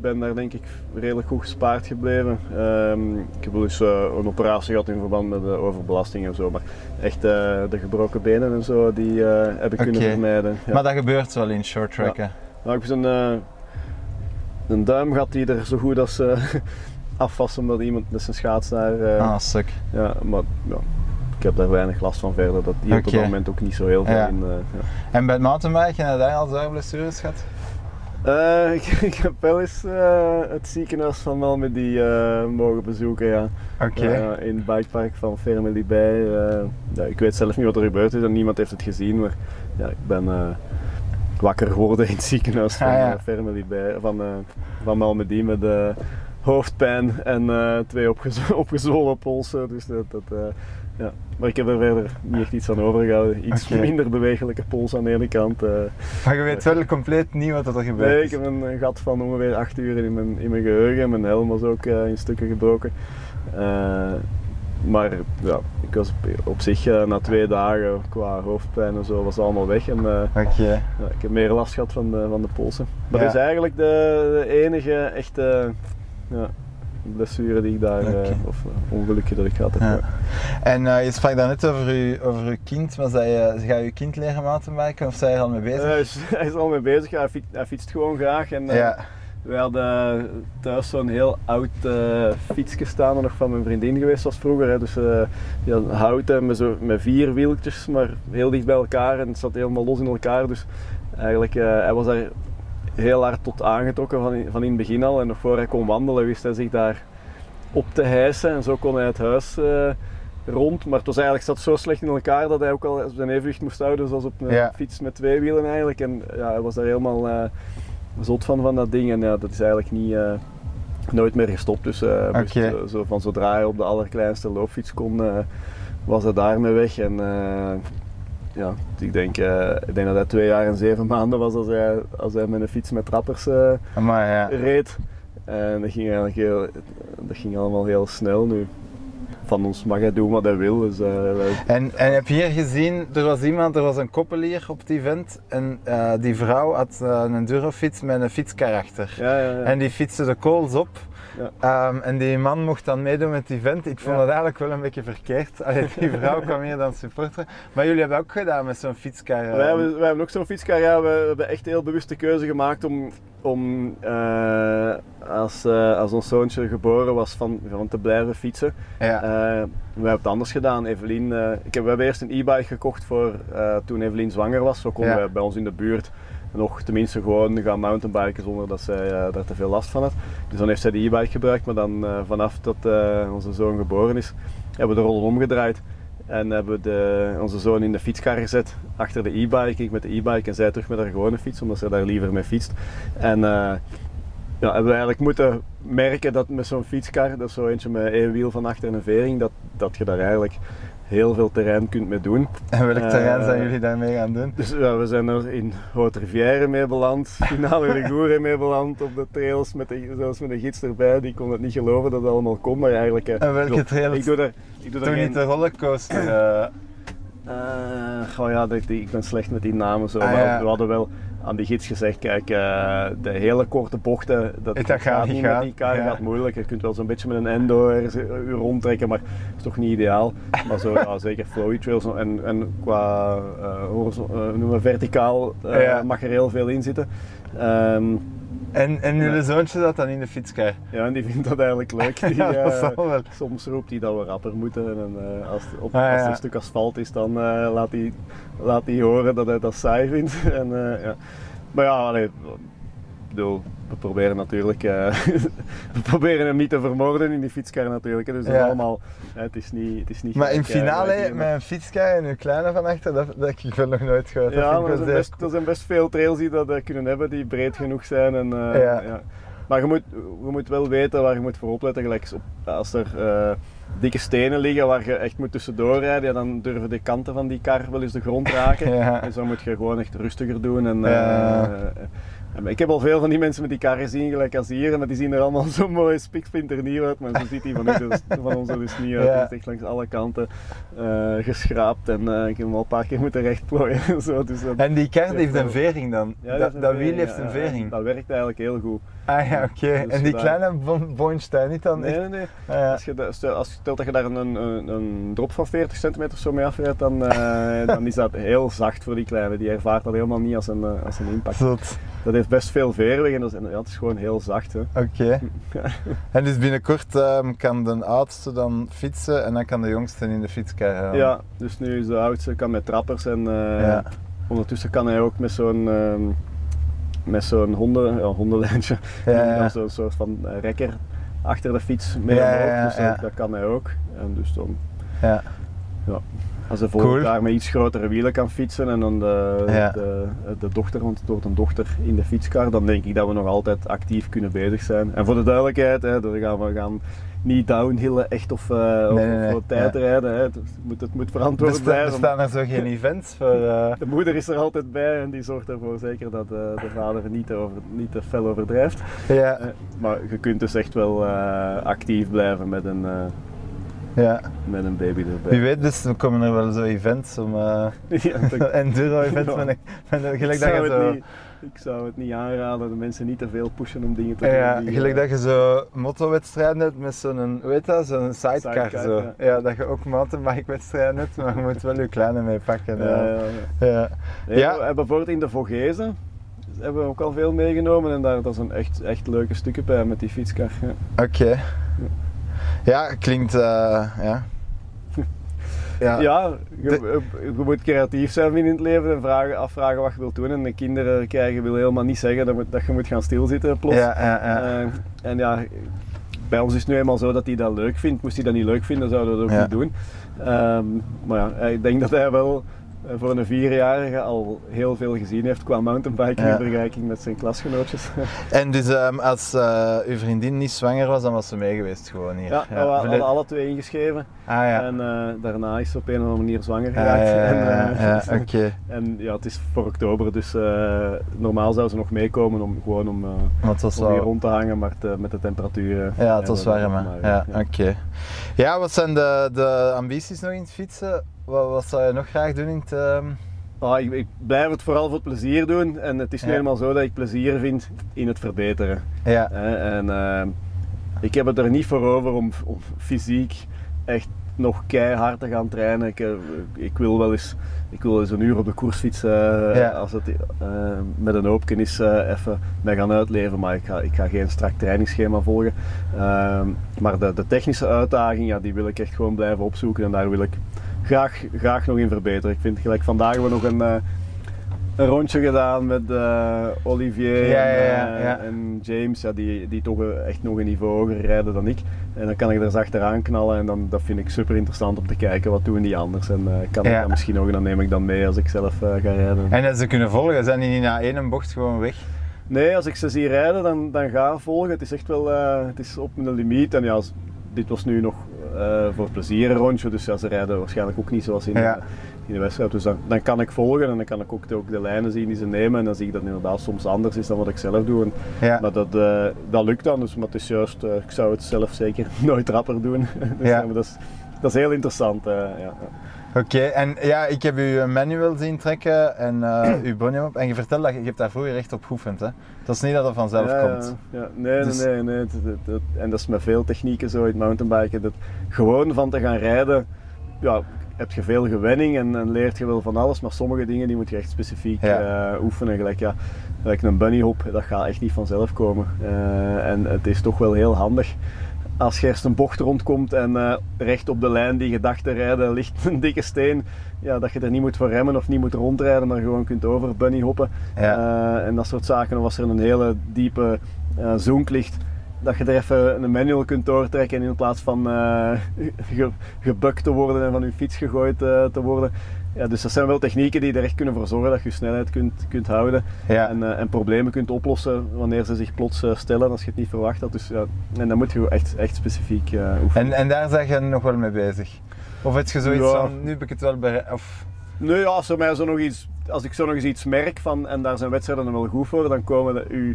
ben daar denk ik redelijk goed gespaard gebleven. Ehm, ik heb wel eens eh, een operatie gehad in verband met de overbelasting en zo. Maar echt eh, de gebroken benen en zo, die eh, heb ik kunnen vermijden. Ja. Maar dat gebeurt wel in short tracken. Nou, ik heb een, een duim gehad die er zo goed als [LAUGHS] af was omdat iemand met zijn schaats daar... Ah, suk. ja, maar ja, ik heb daar weinig last van verder. Dat die op het moment ook niet zo heel veel Ja. in... ja. En bij het mountainbiken heb je daar al zware blessures gehad? Eh, [LAUGHS] ik, ik heb wel eens eh, het ziekenhuis van Malmedy eh mogen bezoeken, ja. In het bikepark van Fermely bij. ja, ik weet zelf niet wat er gebeurd is en niemand heeft het gezien, maar ja, ik ben wakker geworden in het ziekenhuis van Ah, ja. bij, van, van Malmedy met hoofdpijn en eh, twee opgezo- [LAUGHS] opgezwollen polsen. Dus dat, dat, eh, ja. Maar ik heb er verder niet echt iets aan overgehouden. Iets minder bewegelijke pols aan de ene kant. eh. Maar je weet wel compleet niet wat er gebeurt. Nee, ik heb een, gat van ongeveer 8 uur in mijn, in mijn geheugen. Mijn helm was ook in stukken gebroken. Maar ja, ik was op, op zich na twee dagen qua hoofdpijn en zo was het allemaal weg. En Oké. ja, ik heb meer last gehad van de, van de polsen. Maar Ja. dat is eigenlijk de, de enige echte ja, blessure die ik daar, eh, of eh, ongelukje dat ik gehad heb. Ja. En eh, je sprak daarnet over je, over uw kind. Dat je, ga je kind leren mountainbiken of zijn je er al mee bezig? Hij, is, [LAUGHS] hij is al mee bezig, hij, fietst, hij fietst gewoon graag. En, ja. We hadden thuis zo'n heel oud eh fietsje staan, nog van mijn vriendin geweest was vroeger. Hè. Dus eh die had houten met, zo, met vier wieltjes, maar heel dicht bij elkaar en het zat helemaal los in elkaar. Dus eigenlijk, hij was daar heel hard tot aangetrokken van in, van in het begin al. En nog voor hij kon wandelen wist hij zich daar op te hijsen en zo kon hij het huis eh, rond. Maar het was eigenlijk, zat zo slecht in elkaar dat hij ook al zijn evenwicht moest houden zoals op een Ja. fiets met twee wielen eigenlijk. En ja, hij was daar helemaal eh, zot van, van dat ding. En ja, dat is eigenlijk niet, eh, nooit meer gestopt. Dus moest, zo van zodra hij op de allerkleinste loopfiets kon, was hij daarmee weg. En ja, ik denk, eh, ik denk dat hij twee jaar en zeven maanden was als hij, als hij met een fiets met trappers eh, ja. reed. En dat ging eigenlijk heel, dat ging allemaal heel snel nu. Van ons mag hij doen wat hij wil. Dus, eh, En, en heb je hier gezien, er was iemand, er was een koppelier op het event en eh, die vrouw had eh, een durofiets met een fietskar achter. ja, ja, ja. En die fietste de kools op. Ja. Ehm, en die man mocht dan meedoen met het event. Ik vond Ja. dat eigenlijk wel een beetje verkeerd. Allee, die [LAUGHS] vrouw kwam hier dan supporteren. Maar jullie hebben ook gedaan met zo'n fietskar. Wij hebben, wij hebben ook zo'n fietskar. Ja, we, we hebben echt heel bewust de keuze gemaakt om, om als, eh, als ons zoontje geboren was, van, van te blijven fietsen. Ja. Eh, we hebben het anders gedaan. Evelien, eh, ik heb, we hebben eerst een e-bike gekocht voor toen Evelien zwanger was. Zo konden Ja. we bij ons in de buurt nog tenminste gewoon gaan mountainbiken zonder dat zij daar te veel last van had. Dus dan heeft zij de e-bike gebruikt, maar dan vanaf dat onze zoon geboren is, hebben we de rollen omgedraaid. En hebben we de, onze zoon in de fietskar gezet, achter de e-bike, ik met de e-bike en zij terug met haar gewone fiets, omdat ze daar liever mee fietst. En ja, hebben we eigenlijk moeten merken dat met zo'n fietskar, dat is zo eentje met één wiel van achter en een vering, dat, dat je daar eigenlijk heel veel terrein kunt mee doen. En welk terrein eh, zijn jullie daarmee gaan doen? Dus ja, we zijn er in Haute Rivière mee beland, [LAUGHS] Finale Rigoure mee beland op de trails, met de, zelfs met een gids erbij. Die kon het niet geloven dat het allemaal kon, maar eigenlijk... eh, En welke trails? Ik doe daar, ik doe Toen geen... niet de rollercoaster. eh, Eh, goh ja, ik ben slecht met die namen zo. Ah, maar ja. we hadden wel aan die gids gezegd, kijk, eh, de hele korte bochten, dat, Dat gaat gaat niet met die kar, ja. gaat moeilijk. Je kunt wel zo'n beetje met een endo u rondtrekken, maar dat is toch niet ideaal. Maar zo, [LAUGHS] ja, zeker flowy trails en, en qua eh, horizon- eh, hoe noemen verticaal eh, Ja. mag er heel veel in zitten. Ehm, en, en jullie zoontje zat dan in de fietskar. ja, en die vindt dat eigenlijk leuk. [LAUGHS] Die, Ja, dat eh, soms roept hij dat we rapper moeten. En eh, als, het op, Ah, als er een stuk asfalt is, dan eh, laat, hij, laat hij horen dat hij dat saai vindt. [LAUGHS] en, ja. Maar ja, allee, bedoel, we proberen natuurlijk eh, [LAUGHS] we proberen hem niet te vermoorden in die fietskar natuurlijk. Dus dat is Ja. allemaal, het is niet, het is niet Maar in gelijk, eh, finale met een fietskar en uw kleine van achter, dat, dat ik wel nog nooit gehoord. Ja, maar er zijn, best, er zijn best veel trails die dat eh, kunnen hebben, die breed genoeg zijn. En, Ja. ja. Maar je moet, je moet wel weten waar je moet voor opletten. Gelijk als er dikke stenen liggen waar je echt moet tussendoor rijden, ja, dan durven de kanten van die kar wel eens de grond raken. [LAUGHS] Ja. Dus dan moet je gewoon echt rustiger doen. En, ik heb al veel van die mensen met die kar gezien, gelijk als hier, maar die zien er allemaal [LAUGHS] zo mooi spiksplinternieuw uit. Maar zo ziet die van, dus, [LAUGHS] van ons er dus niet uit. Ja. Die is echt langs alle kanten eh, geschraapt en eh, ik heb hem al een paar keer moeten rechtplooien. en zo, dus dat- En die kar heeft een vering dan? ja, dat, wiel heeft een ja. vering? Dat werkt eigenlijk heel goed. Ah ja, oké. Dus en die daar- kleine boontje daar niet dan Nee, nee, nee. Ah. Als je, da- stel, als, stel dat je daar een, een, een drop van 40 centimeter zo mee afrijdt, dan, eh, [LAUGHS] dan is dat heel zacht voor die kleine. Die ervaart dat helemaal niet als een, als een impact. Zot. Dat heeft best veel veerweg en dat is, ja, het is gewoon heel zacht. Oké. [LAUGHS] En dus binnenkort ehm, kan de oudste dan fietsen en dan kan de jongste in de fietskar gaan. Ja, dus nu is de oudste kan met trappers en eh, Ja. ondertussen kan hij ook met zo'n ehm, met zo'n honden, ja, hondenlijntje, Ja, zo'n soort van eh, rekker achter de fiets mee Ja, omhoog. dus dat kan hij ook. En dus dan Ja. Als volgend Cool. jaar met iets grotere wielen kan fietsen en dan de, Ja. de, de dochter, want het wordt een dochter in de fietskar, dan denk ik dat we nog altijd actief kunnen bezig zijn. En voor de duidelijkheid, hè, dan gaan we gaan niet downhillen echt of, of, Nee, nee, of nee. voor tijd Ja. rijden. Hè. Het, moet, het moet verantwoord Besta- blijven. bestaan er zo geen events voor... eh, [LAUGHS] De moeder is er altijd bij en die zorgt ervoor zeker dat eh, de vader niet te, over, niet te fel overdrijft. ja, maar je kunt dus echt wel actief blijven met een, ja. met een baby erbij. Wie weet, dus er komen er wel zo events om... eh [LAUGHS] Ja, dat- [LAUGHS] enduro-events Ja. met, een- met een- ik, gelijk dat zou je het zo... niet, ik zou het niet aanraden, de mensen niet te veel pushen om dingen te Ja, doen. die, gelijk eh, dat je zo motowedstrijden hebt met zo'n, heet dat, zo'n sidecar, Sidecar, zo. ja. Ja. dat je ook mountainbike-wedstrijden hebt, maar je moet wel je kleine mee pakken. ja, Ja, ja, ja. ja. Nee, Ja. we hebben Bijvoorbeeld in de Vogezen hebben we ook al veel meegenomen en daar dat zijn echt, echt leuke stukken bij met die fietskar. Ja. Oké. Ja, klinkt. eh, ja. [LAUGHS] ja. Ja, je, je moet creatief zijn in het leven en vragen, afvragen wat je wilt doen. En de kinderen krijgen wil helemaal niet zeggen dat, dat je moet gaan stilzitten plots. Ja, ja, ja. Eh, en ja, bij ons is het nu eenmaal zo dat hij dat leuk vindt. Moest hij dat niet leuk vinden, zouden we dat ook Ja. niet doen. Ehm, maar ja, ik denk dat hij wel voor een vierjarige al heel veel gezien heeft qua mountainbiking in vergelijking met zijn klasgenootjes. [LAUGHS] En dus ehm, als eh, uw vriendin niet zwanger was, dan was ze mee geweest gewoon hier. ja, we hadden alle twee ingeschreven. Ah ja. En eh, daarna is ze op een of andere manier zwanger Ah, geraakt. ja, ja, [LAUGHS] En, ja, eh, ja, [LAUGHS] oké. En ja, het is voor oktober, dus eh, normaal zou ze nog meekomen om gewoon om, eh, om hier rond te hangen, maar eh, met de temperaturen. Ja, het was warm. hè. maar, Ja, ja. oké. Ja, wat zijn de, de ambities nog in het fietsen? Wat, wat zou je nog graag doen in het... ehm, Ah, ik, ik blijf het vooral voor het plezier doen en het is nu Ja. helemaal zo dat ik plezier vind in het verbeteren. Ja, En eh, ik heb het er niet voor over om, om fysiek echt nog keihard te gaan trainen. Ik, eh, ik wil wel eens, ik wil eens een uur op de koers fietsen eh, Ja. als het eh, met een hoopje is eh, even mij gaan uitleven. Maar ik ga, ik ga geen strak trainingsschema volgen. Ehm, maar de, de technische uitdaging, ja, die wil ik echt gewoon blijven opzoeken en daar wil ik graag, graag nog in verbeteren. Ik vind gelijk vandaag hebben we nog een, eh, een rondje gedaan met eh, Olivier Ja, en, ja, eh, ja. en James, ja, die, die toch echt nog een niveau hoger rijden dan ik. En dan kan ik er eens achteraan knallen en dan, dat vind ik super interessant om te kijken wat doen die anders. En kan ik misschien ook en dan neem ik dan mee als ik zelf ga rijden. en dat ze kunnen volgen, zijn die niet na één bocht gewoon weg? Nee, als ik ze zie rijden, dan, dan ga ik volgen. Het is echt wel het is op mijn limiet. En ja, dit was nu nog eh, voor plezier een rondje, dus ja, ze rijden waarschijnlijk ook niet zoals in, Ja. in de wedstrijd. Dus dan, dan kan ik volgen en dan kan ik ook de, ook de lijnen zien die ze nemen. En dan zie ik dat het inderdaad soms anders is dan wat ik zelf doe. En, Ja. Maar dat, eh, dat lukt dan, dus, maar het is juist, eh, ik zou het zelf zeker [LAUGHS] nooit rapper doen. [LAUGHS] dus, maar dat, is, dat is heel interessant. ja, Oké, en ja, ik heb u een manual zien trekken en eh [CLEARS THROAT] uw bonje op. En je vertelt dat je, je hebt daar vroeger echt op geoefend, hè? Dat is niet dat het vanzelf ja, komt. Ja, ja. Nee, Dus- nee, nee. nee. Het- en dat is met veel technieken zo in het mountainbiken. Dat gewoon van te gaan rijden, ja, heb je veel gewenning en, en leert je wel van alles. Maar sommige dingen die moet je echt specifiek Ja. eh, oefenen. Gelijk, ja, gelijk een bunny hop, dat gaat echt niet vanzelf komen. Eh, en het is toch wel heel handig. Als je eerst een bocht rondkomt en eh, recht op de lijn die je dacht te rijden [LAUGHS] ligt een dikke steen, ja, dat je er niet moet voor remmen of niet moet rondrijden, maar gewoon kunt over bunny hoppen. Ja. Eh, en dat soort zaken. Of als er een hele diepe ligt, dat je er even een manual kunt doortrekken en in plaats van [LAUGHS] ge, gebukt te worden en van je fiets gegooid te worden. Ja, dus dat zijn wel technieken die er echt kunnen voor zorgen dat je snelheid kunt, kunt houden Ja. en, eh, en problemen kunt oplossen wanneer ze zich plots eh, stellen als je het niet verwacht had. Dus, ja, en dan moet je echt, echt specifiek eh, oefenen. En, en daar zijn je nog wel mee bezig? Of heb je zoiets Ja. van, nu heb ik het wel bereikt? Of... Nee, ja, als, er mij zo nog iets, als ik zo nog eens iets merk van, en daar zijn wedstrijden dan wel goed voor, dan komen de, uw,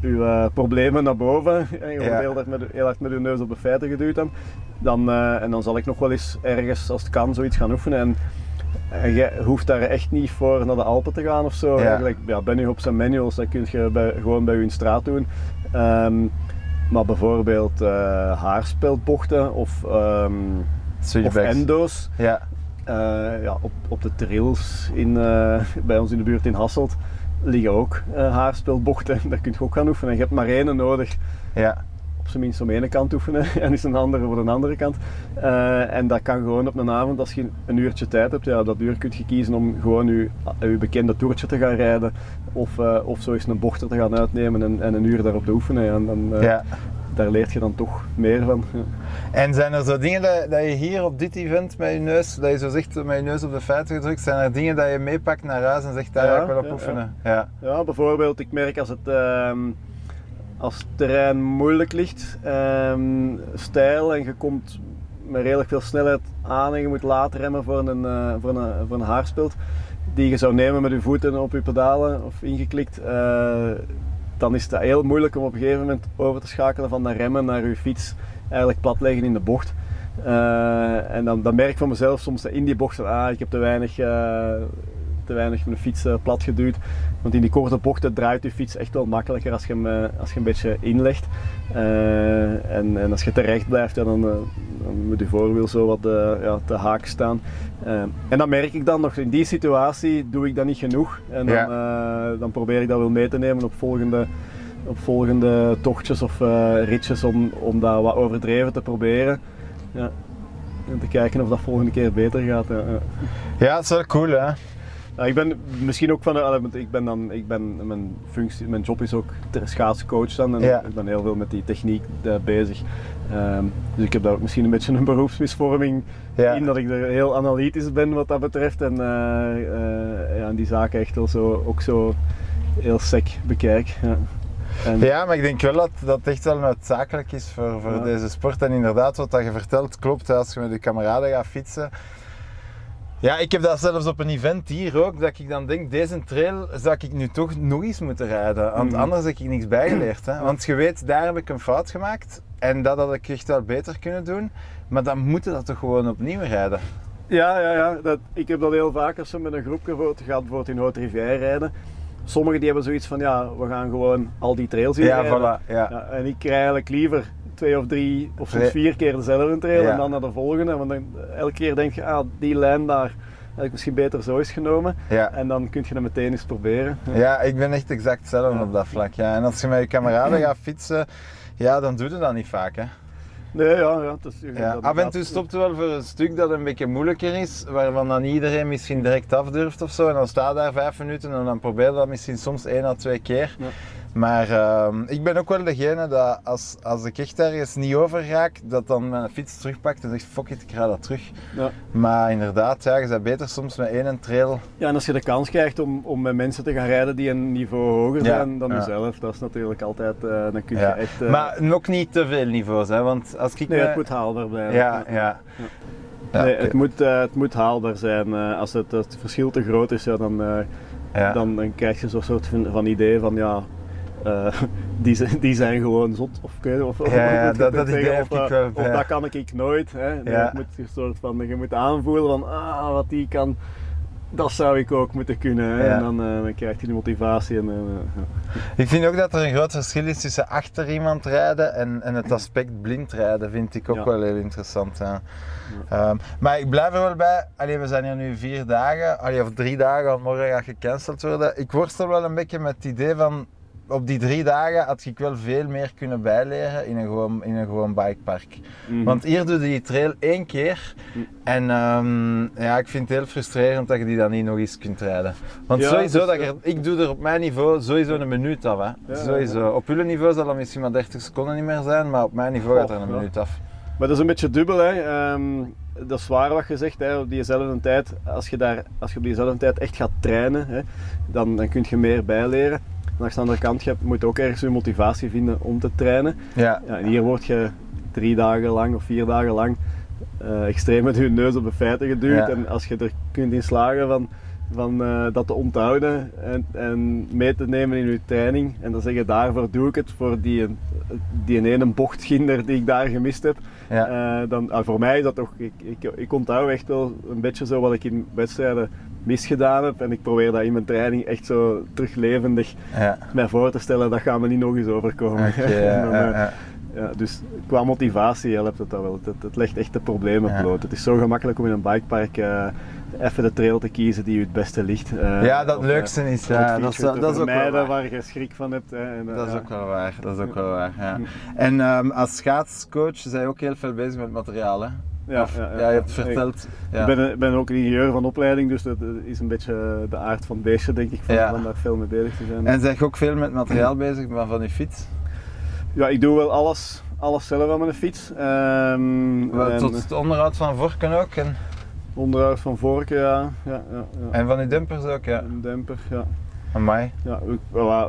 uw problemen naar boven. En [LAUGHS] je wordt heel, hard met, heel hard met je neus op de feiten geduwd. Dan. Dan, en dan zal ik nog wel eens ergens, als het kan, zoiets gaan oefenen. En, en je hoeft daar echt niet voor naar de Alpen te gaan of zo. Ja. Eigenlijk, ja, Benny Hops en manuals, dat kun je bij, gewoon bij je in straat doen. Ehm, maar bijvoorbeeld eh haarspeldbochten of, ehm, of endo's. Ja. Eh, ja, op, op de trails in, eh, bij ons in de buurt in Hasselt liggen ook haarspeelbochten. [LAUGHS] Daar kun je ook gaan oefenen. Je hebt maar één nodig Ja. Op zijn minst om ene kant oefenen [LAUGHS] en is een andere voor de andere kant. Eh, en dat kan gewoon op een avond, als je een uurtje tijd hebt, ja, dat uur kun je kiezen om gewoon je, je bekende toertje te gaan rijden of, eh, of zo eens een bocht er te gaan uitnemen en, en een uur daarop te oefenen. En dan, eh, ja. Daar leert je dan toch meer van. En zijn er zo dingen dat, dat je hier op dit event met je neus, dat je zo zegt met je neus op de feiten gedrukt, zijn er dingen dat je meepakt naar huis en zegt daar Ja, ga ik wel op ja, oefenen? Ja. Ja, bijvoorbeeld, ik merk als het, ehm, als het terrein moeilijk ligt, ehm, stijl en je komt met redelijk veel snelheid aan en je moet later remmen voor een, eh, voor een, voor een die je zou nemen met je voeten op je pedalen of ingeklikt, eh, dan is het heel moeilijk om op een gegeven moment over te schakelen van dat remmen naar je fiets eigenlijk platleggen in de bocht. Eh, en dan, dan merk ik van mezelf soms in die bocht ah, ik heb te weinig, eh, te weinig met de fiets eh, plat geduwd. Want in die korte bochten draait je fiets echt wel makkelijker als je hem, eh, als je een beetje inlegt. Eh, en, en als je terecht blijft, ja, dan, dan moet je voorwiel zo wat ja, te haak staan. En dan merk ik dan nog, in die situatie doe ik dat niet genoeg. En dan, dan probeer ik dat wel mee te nemen op volgende, op volgende tochtjes of ritjes om, om dat wat overdreven te proberen. Ja. En te kijken of dat volgende keer beter gaat. ja, is wel cool hè. Ja, ik ben misschien ook van de, ik ben dan, ik ben, mijn functie, mijn job is ook ter schaatscoach dan en Ja. ik ben heel veel met die techniek eh, bezig. Ehm, dus ik heb daar ook misschien een beetje een beroepsmisvorming Ja. in dat ik er heel analytisch ben wat dat betreft en, eh, eh, ja, en die zaken echt wel zo, ook zo heel sec bekijk. Ja. En, Ja, maar ik denk wel dat dat echt wel noodzakelijk is voor, voor deze sport. En inderdaad, wat dat je vertelt klopt. Als je met je kameraden gaat fietsen. Ja, ik heb dat zelfs op een event hier ook, dat ik dan denk, deze trail zou ik nu toch nog eens moeten rijden. Want Mhm. anders heb ik niks bijgeleerd. Hè. Want je weet, daar heb ik een fout gemaakt. En dat had ik echt wel beter kunnen doen. Maar dan moeten dat toch gewoon opnieuw rijden. Ja, ja, ja. Dat, ik heb dat heel vaak als we met een groepje gaat bijvoorbeeld in Haute Rivière rijden. Sommigen die hebben zoiets van, ja, we gaan gewoon al die trails hier Ja, rijden. voilà, ja. Ja, en ik rij eigenlijk liever twee of drie of soms vier keer dezelfde trail Ja. en dan naar de volgende. Want dan, elke keer denk je, ah, die lijn daar heb ik misschien beter zo eens genomen. Ja. En dan kun je dat meteen eens proberen. Ja, ik ben echt exact hetzelfde Ja. op dat vlak. Ja. En als je met je kameraden gaat fietsen, ja, dan doe je dat niet vaak. Hè. Nee, ja, ja. Het is, Ja, af en toe stopt het wel voor een stuk dat een beetje moeilijker is, waarvan dan iedereen misschien direct afdurft of zo. En dan staat daar vijf minuten en dan probeer je dat misschien soms één à twee keer. Ja. Maar ehm, ik ben ook wel degene dat als, als ik echt ergens niet over raak, dat dan mijn fiets terugpakt en zegt fuck it, ik ga dat terug. Ja. Maar inderdaad, ja, je bent beter soms met één trail. Ja, en als je de kans krijgt om, om met mensen te gaan rijden die een niveau hoger Ja, zijn dan jezelf, dat is natuurlijk altijd, eh, dan kun je echt... eh, Maar ook niet te veel niveaus, hè, want als ik nee, me- het moet haalbaar blijven. Ja, ja. Ja, nee, het, moet, eh, het moet haalbaar zijn. Als het, het verschil te groot is, ja, dan, Ja. dan, dan krijg je zo'n soort van, van idee van ja, eh, [LAUGHS] die, zijn- die zijn gewoon zot. Of, of, of, Ja, je [LAUGHS] dat- dat zeggen, idee of, heb ik wel of bij. dat kan ik, nooit. Hè. Nee, Ja. het moet een soort van, je moet aanvoelen van ah, wat die kan, dat zou ik ook moeten kunnen. Hè. En dan, eh, dan krijgt hij die motivatie. En, eh. Ik vind ook dat er een groot verschil is tussen achter iemand rijden en, en het aspect blind rijden, vind ik ook wel heel interessant. Ehm, maar ik blijf er wel bij, allee, we zijn hier nu vier dagen, allee, of drie dagen, want morgen gaat gecanceld worden. Ik worstel wel een beetje met het idee van, op die drie dagen had ik wel veel meer kunnen bijleren in een gewoon, in een gewoon bikepark. Mhm. Want hier doe je die trail één keer en ehm, ja, ik vind het heel frustrerend dat je die dan niet nog eens kunt rijden. Want Ja, sowieso, dus, dat ik doe er op mijn niveau sowieso een minuut af. Hè. Ja, sowieso. Op jullie niveau zal dat misschien maar 30 seconden niet meer zijn, maar op mijn niveau gaat er een minuut af. Maar dat is een beetje dubbel. Hè. Ehm, dat is waar wat je zegt. Hè. Op diezelfde tijd, als je, daar, als je op diezelfde tijd echt gaat trainen, hè, dan, dan kun je meer bijleren. Langs de andere kant, je moet ook ergens je motivatie vinden om te trainen. Ja, Ja, en hier word je drie dagen lang of vier dagen lang eh, extreem met je neus op de feiten geduwd. Ja. En als je er kunt in slagen van, van eh, dat te onthouden en, en mee te nemen in je training. En dan zeg je daarvoor doe ik het, voor die, die ene bochtginder die ik daar gemist heb. Ja. Eh, dan, ah, voor mij is dat toch, ik, ik, ik onthoud echt wel een beetje zo wat ik in wedstrijden misgedaan heb. En ik probeer dat in mijn training echt zo terug levendig ja. mij voor te stellen. Dat gaat me niet nog eens overkomen. [LAUGHS] Dan, eh, ja. dus qua motivatie helpt het dat wel. Het, het legt echt de problemen bloot. Het is zo gemakkelijk om in een bikepark eh, even de trail te kiezen die je het beste ligt. eh, Ja, dat of, leukste eh, is, ja, dat is- dat is ook wel waar. waar je schrik van hebt. hè, en, eh, Dat is ook wel waar, dat is ook wel waar. Ja. [LAUGHS] En ehm, als schaatscoach zijn je ook heel veel bezig met materiaal, hè? Ja, Of- ja, ja. ja, je hebt verteld. Ik ben, ben ook ingenieur van opleiding, dus dat eh, is een beetje de aard van het beestje, denk ik, van, daar veel mee bezig te zijn. En zeg je ook veel met materiaal [CLEARS THROAT] bezig, maar van je fiets? Ja, ik doe wel alles, alles zelf aan mijn fiets. Ehm, en Tot het onderhoud van vorken ook en, onderhoud van vorken, ja. ja, ja, ja. en van je dumpers ook, ja. Een demper, ja. Amai. ja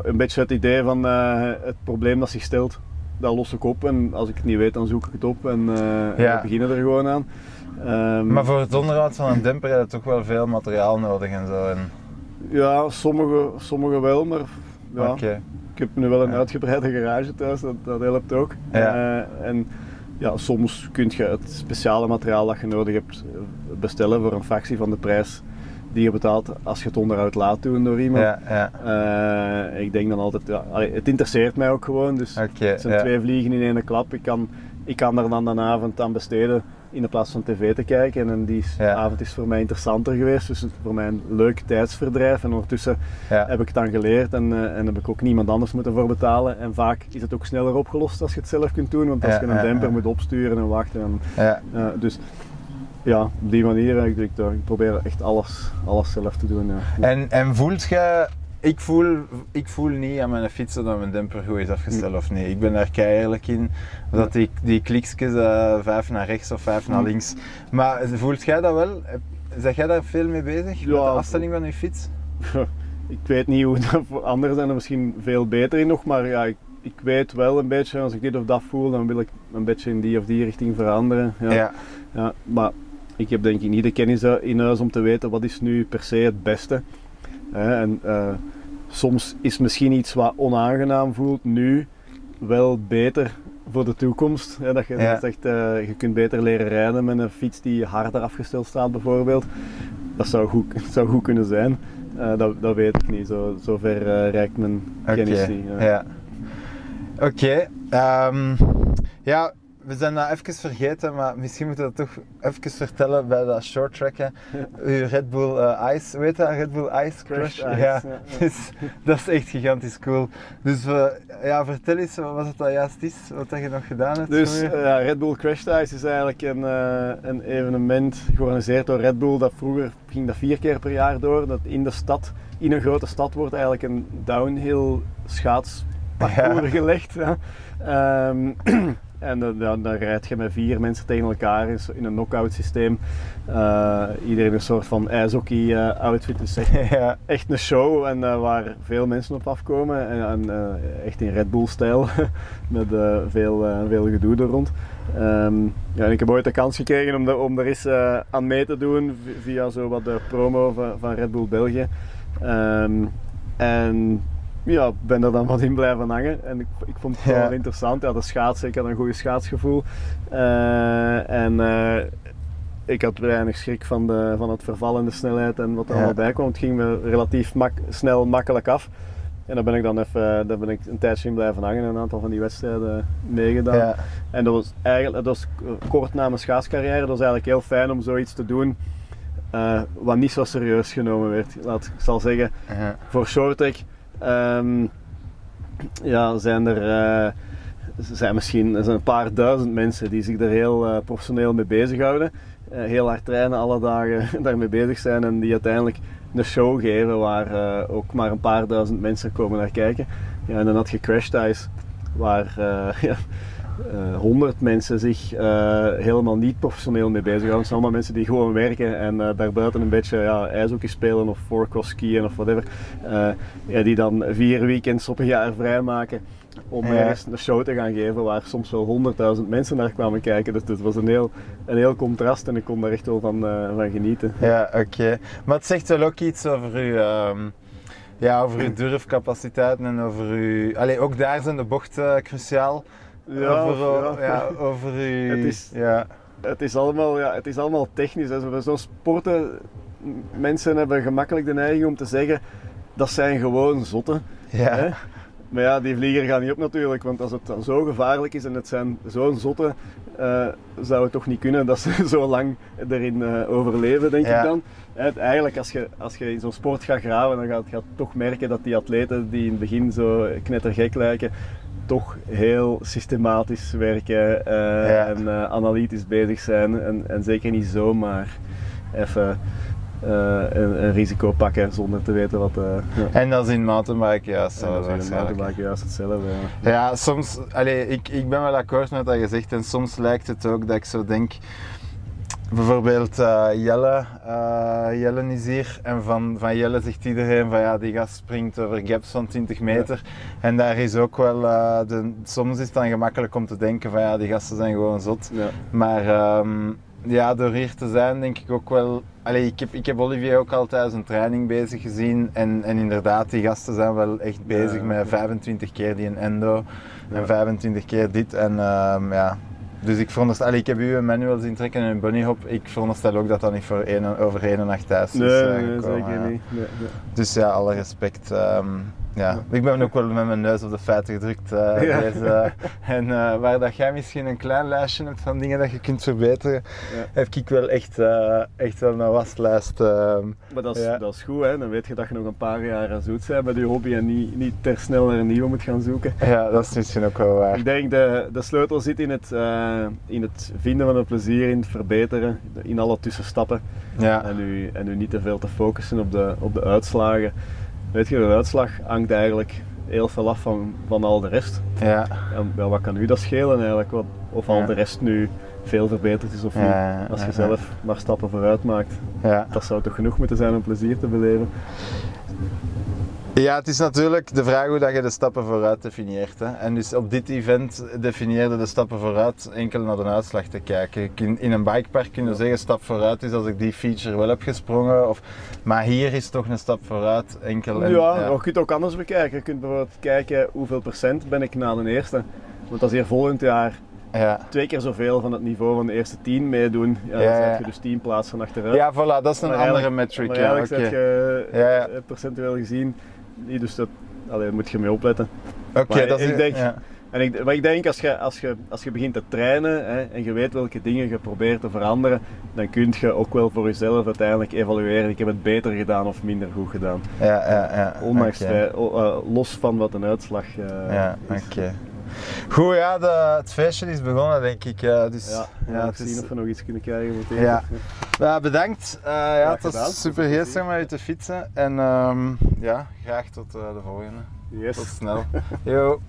een beetje het idee van eh, het probleem dat zich stelt, dat los ik op. En als ik het niet weet, dan zoek ik het op en, eh, en Ja. we beginnen er gewoon aan. Ehm, Maar voor het onderhoud van een demper heb je toch wel veel materiaal nodig en zo. En... Ja, sommige, sommige wel, maar ja, Oké. ik heb nu wel een uitgebreide garage thuis, dat, dat helpt ook. Ja. Eh, en ja, soms kun je het speciale materiaal dat je nodig hebt eh, bestellen voor een fractie van de prijs die je betaalt als je het onderhoud laat doen door iemand. Ja, ja. Eh, ik denk dan altijd, ja, allee, het interesseert mij ook gewoon. Dus het zijn ja. twee vliegen in één klap. Ik kan, ik kan daar dan de avond aan besteden in de plaats van tv te kijken. En die avond is voor mij interessanter geweest. Dus het is voor mij een leuk tijdsverdrijf. En ondertussen heb ik het dan geleerd en, eh, en heb ik ook niemand anders moeten voor betalen. En vaak is het ook sneller opgelost als je het zelf kunt doen. Want als je een demper moet opsturen en wachten. En, eh, dus ja, op die manier. Ik, ik, ik probeer echt alles, alles zelf te doen. Ja. En, en voelt je, ik voel, ik voel niet aan mijn fietsen dat mijn demper goed is afgesteld of niet. Ik ben daar kei eerlijk in. Of dat die, die kliksjes eh, vijf naar rechts of vijf naar links. Maar voelt jij dat wel? Zeg jij daar veel mee bezig? met de afstelling van je fiets? [LAUGHS] ik weet niet hoe dat anderen zijn er misschien veel beter in nog, maar ja, ik, ik weet wel een beetje, als ik dit of dat voel, dan wil ik een beetje in die of die richting veranderen. Ja. Ja. Ja, maar ik heb denk ik niet de kennis in huis om te weten wat is nu per se het beste. Hè, en eh, soms is misschien iets wat onaangenaam voelt nu wel beter voor de toekomst. Hè, dat je Ja. zegt, eh, je kunt beter leren rijden met een fiets die harder afgesteld staat bijvoorbeeld. Dat zou goed, [LAUGHS] zou goed kunnen zijn. Eh, dat, dat weet ik niet. Zo, zover eh, reikt mijn kennis niet. ja. ja. Oké, ehm, ja, we zijn dat even vergeten, maar misschien moeten we dat toch even vertellen bij dat short tracken. [LAUGHS] Uw Red Bull eh, Ice, weet dat? Red Bull Ice Crush? Ice, ja, ja, ja. [LAUGHS] Dus, dat is echt gigantisch cool. Dus we, ja, vertel eens wat het dat juist is, wat dat je nog gedaan hebt. Dus eh, ja, Red Bull Crash Ice is eigenlijk een, eh, een evenement georganiseerd door Red Bull. Dat vroeger ging dat vier keer per jaar door. Dat in de stad, in een grote stad, wordt eigenlijk een downhill schaatsparcours Ja. gelegd. Ja. [CLEARS THROAT] En dan, dan, dan rijd je met vier mensen tegen elkaar in, een knock-out systeem. Eh, iedereen een soort van ijshockey eh, outfit. Dus echt [LAUGHS] ja, echt een show en eh, waar veel mensen op afkomen. En, en, echt in Red Bull-stijl, [LAUGHS] met eh, veel, veel gedoe er rond. Ehm, ja, en ik heb ooit de kans gekregen om, er- om er eens aan mee te doen vi- via zo wat de promo van, van Red Bull België. Ehm, en ja, ben er dan wat in blijven hangen. En ik, ik vond het Ja. wel interessant. Ja, de schaatsen, ik had een goed schaatsgevoel. Eh, en eh, ik had weinig schrik van, de, van het verval en de snelheid en wat er Ja. allemaal bij kwam. Het ging me relatief mak- snel makkelijk af. En daar ben ik dan even daar ben ik een tijdje in blijven hangen en een aantal van die wedstrijden meegedaan. ja, En dat was eigenlijk dat was kort na mijn schaatscarrière. Dat was eigenlijk heel fijn om zoiets te doen eh, wat niet zo serieus genomen werd. Laat ik zal zeggen, voor shorttrack ehm, ja, zijn er eh, zijn misschien een paar duizend mensen die zich er heel eh, professioneel mee bezighouden. Eh, heel hard trainen, alle dagen [LAUGHS] daarmee bezig zijn en die uiteindelijk een show geven waar ook maar een paar duizend mensen komen naar kijken. Ja, en dan had je Crash Ice, waar [LAUGHS] ja, honderd mensen zich eh, helemaal niet professioneel mee bezighouden. Het zijn allemaal mensen die gewoon werken en eh, daarbuiten een beetje ja, ijshockey spelen of fourcross skiën of whatever. Eh, ja, die dan vier weekends op een jaar vrijmaken om ergens een show te gaan geven waar soms wel honderdduizend mensen naar kwamen kijken. Dus het was een heel, een heel contrast en ik kon daar echt wel van, eh, van genieten. Ja, oké. Maar het zegt wel ook iets over uw, ehm, ja, over uw durfcapaciteiten en over uw... Allee, ook daar zijn de bochten cruciaal. Ja, over, ja. ja, over uw... [LAUGHS] Het is- Ja, Het is allemaal, ja, het is allemaal technisch. Zo- Zo'n sporten, mensen hebben gemakkelijk de neiging om te zeggen dat zijn gewoon zotten. ja. Hè? Maar ja, die vlieger gaat niet op natuurlijk, want als het dan zo gevaarlijk is en het zijn zo'n zotten, eh, zou het toch niet kunnen dat ze [LAUGHS] zo lang erin eh, overleven, denk Ja. ik dan. Eigenlijk, als je, als je in zo'n sport gaat graven, dan gaat je toch merken dat die atleten die in het begin zo knettergek lijken, toch heel systematisch werken eh, Ja. en eh, analytisch bezig zijn. En, en zeker niet zomaar even eh, een, een risico pakken zonder te weten wat... ja. En dat is in mountainbike juist En dat is in mountainbike juist hetzelfde. Ja. Ja, soms, allee, ik, ik ben wel akkoord met dat gezegd en soms lijkt het ook dat ik zo denk, bijvoorbeeld eh, Jelle, eh, Jelle is hier en van, van Jelle zegt iedereen van ja, die gast springt over gaps van 20 meter en daar is ook wel, eh, de, soms is het dan gemakkelijk om te denken van ja, die gasten zijn gewoon zot, Ja. maar ehm, ja, door hier te zijn denk ik ook wel. Allee, ik, heb, ik heb Olivier ook al tijdens een training bezig gezien. En, en inderdaad, die gasten zijn wel echt bezig Ja, met ja. 25 keer die een endo en 25 keer dit. En ehm, ja, Dus ik veronderstel, ik heb u een manual zien trekken en een bunny hop. Ik veronderstel ook dat dat niet voor één, over één nacht thuis is eh, nee, gekomen, zeker ja. niet. Nee, nee. Dus ja, alle respect. ehm, ja. Ik ben ook wel met mijn neus op de feiten gedrukt. eh, Ja. deze, en eh, waar dat jij misschien een klein lijstje hebt van dingen dat je kunt verbeteren, Ja. heb ik wel echt, eh, echt wel een waslijst. ehm. Maar dat is, Ja. dat is goed, hè? dan weet je dat je nog een paar jaar aan zoet bent met je hobby en niet, niet ter snel naar een nieuwe moet gaan zoeken. ja, dat is misschien ook wel waar. Ik denk de, de sleutel zit in het, eh, in het vinden van het plezier, in het verbeteren, in alle tussenstappen. Ja, En u, en u niet te veel te focussen op de, op de uitslagen. Weet je, de uitslag hangt eigenlijk heel veel af van, van al de rest. ja, En wel, wat kan u dat schelen eigenlijk? Wat, of al Ja. de rest nu veel verbeterd is of niet. ja, Als je zelf maar stappen vooruit maakt. ja. Dat zou toch genoeg moeten zijn om plezier te beleven? Ja, het is natuurlijk de vraag hoe dat je de stappen vooruit definieert. Hè. En dus op dit event definieerde de stappen vooruit enkel naar de uitslag te kijken. In een bikepark kun je zeggen stap vooruit is als ik die feature wel heb gesprongen. Of, maar hier is toch een stap vooruit enkel. en- ja, maar je kunt het ook anders bekijken. Je kunt bijvoorbeeld kijken hoeveel procent ben ik na de eerste. Want als hier volgend jaar ja. twee keer zoveel van het niveau van de eerste tien meedoen, ja, dan Ja, ja. zet je dus tien plaatsen achteruit. ja, voilà, dat is een Maar andere metric. Maar Ja, zet je Ja, ja. eh, percentueel gezien, niet, dus dat, allee, moet je mee opletten. Oké, dat is ik denk- ja. En ik, maar ik denk als je, als je, als je begint te trainen hè, en je weet welke dingen je probeert te veranderen, dan kun je ook wel voor jezelf uiteindelijk evalueren. Ik heb het beter gedaan of minder goed gedaan. Ja, ja, ja. Ondanks eh, los van wat een uitslag eh, Ja, is. oké. Goed, ja, de, het feestje is begonnen, denk ik. dus, Ja, ja, het zien is- of we nog iets kunnen krijgen meteen. Ja. Ja, bedankt. Eh, ja, het was super geestig om je te fietsen. En ehm, ja, graag tot eh, de volgende. Yes. Tot snel. [LAUGHS] Yo.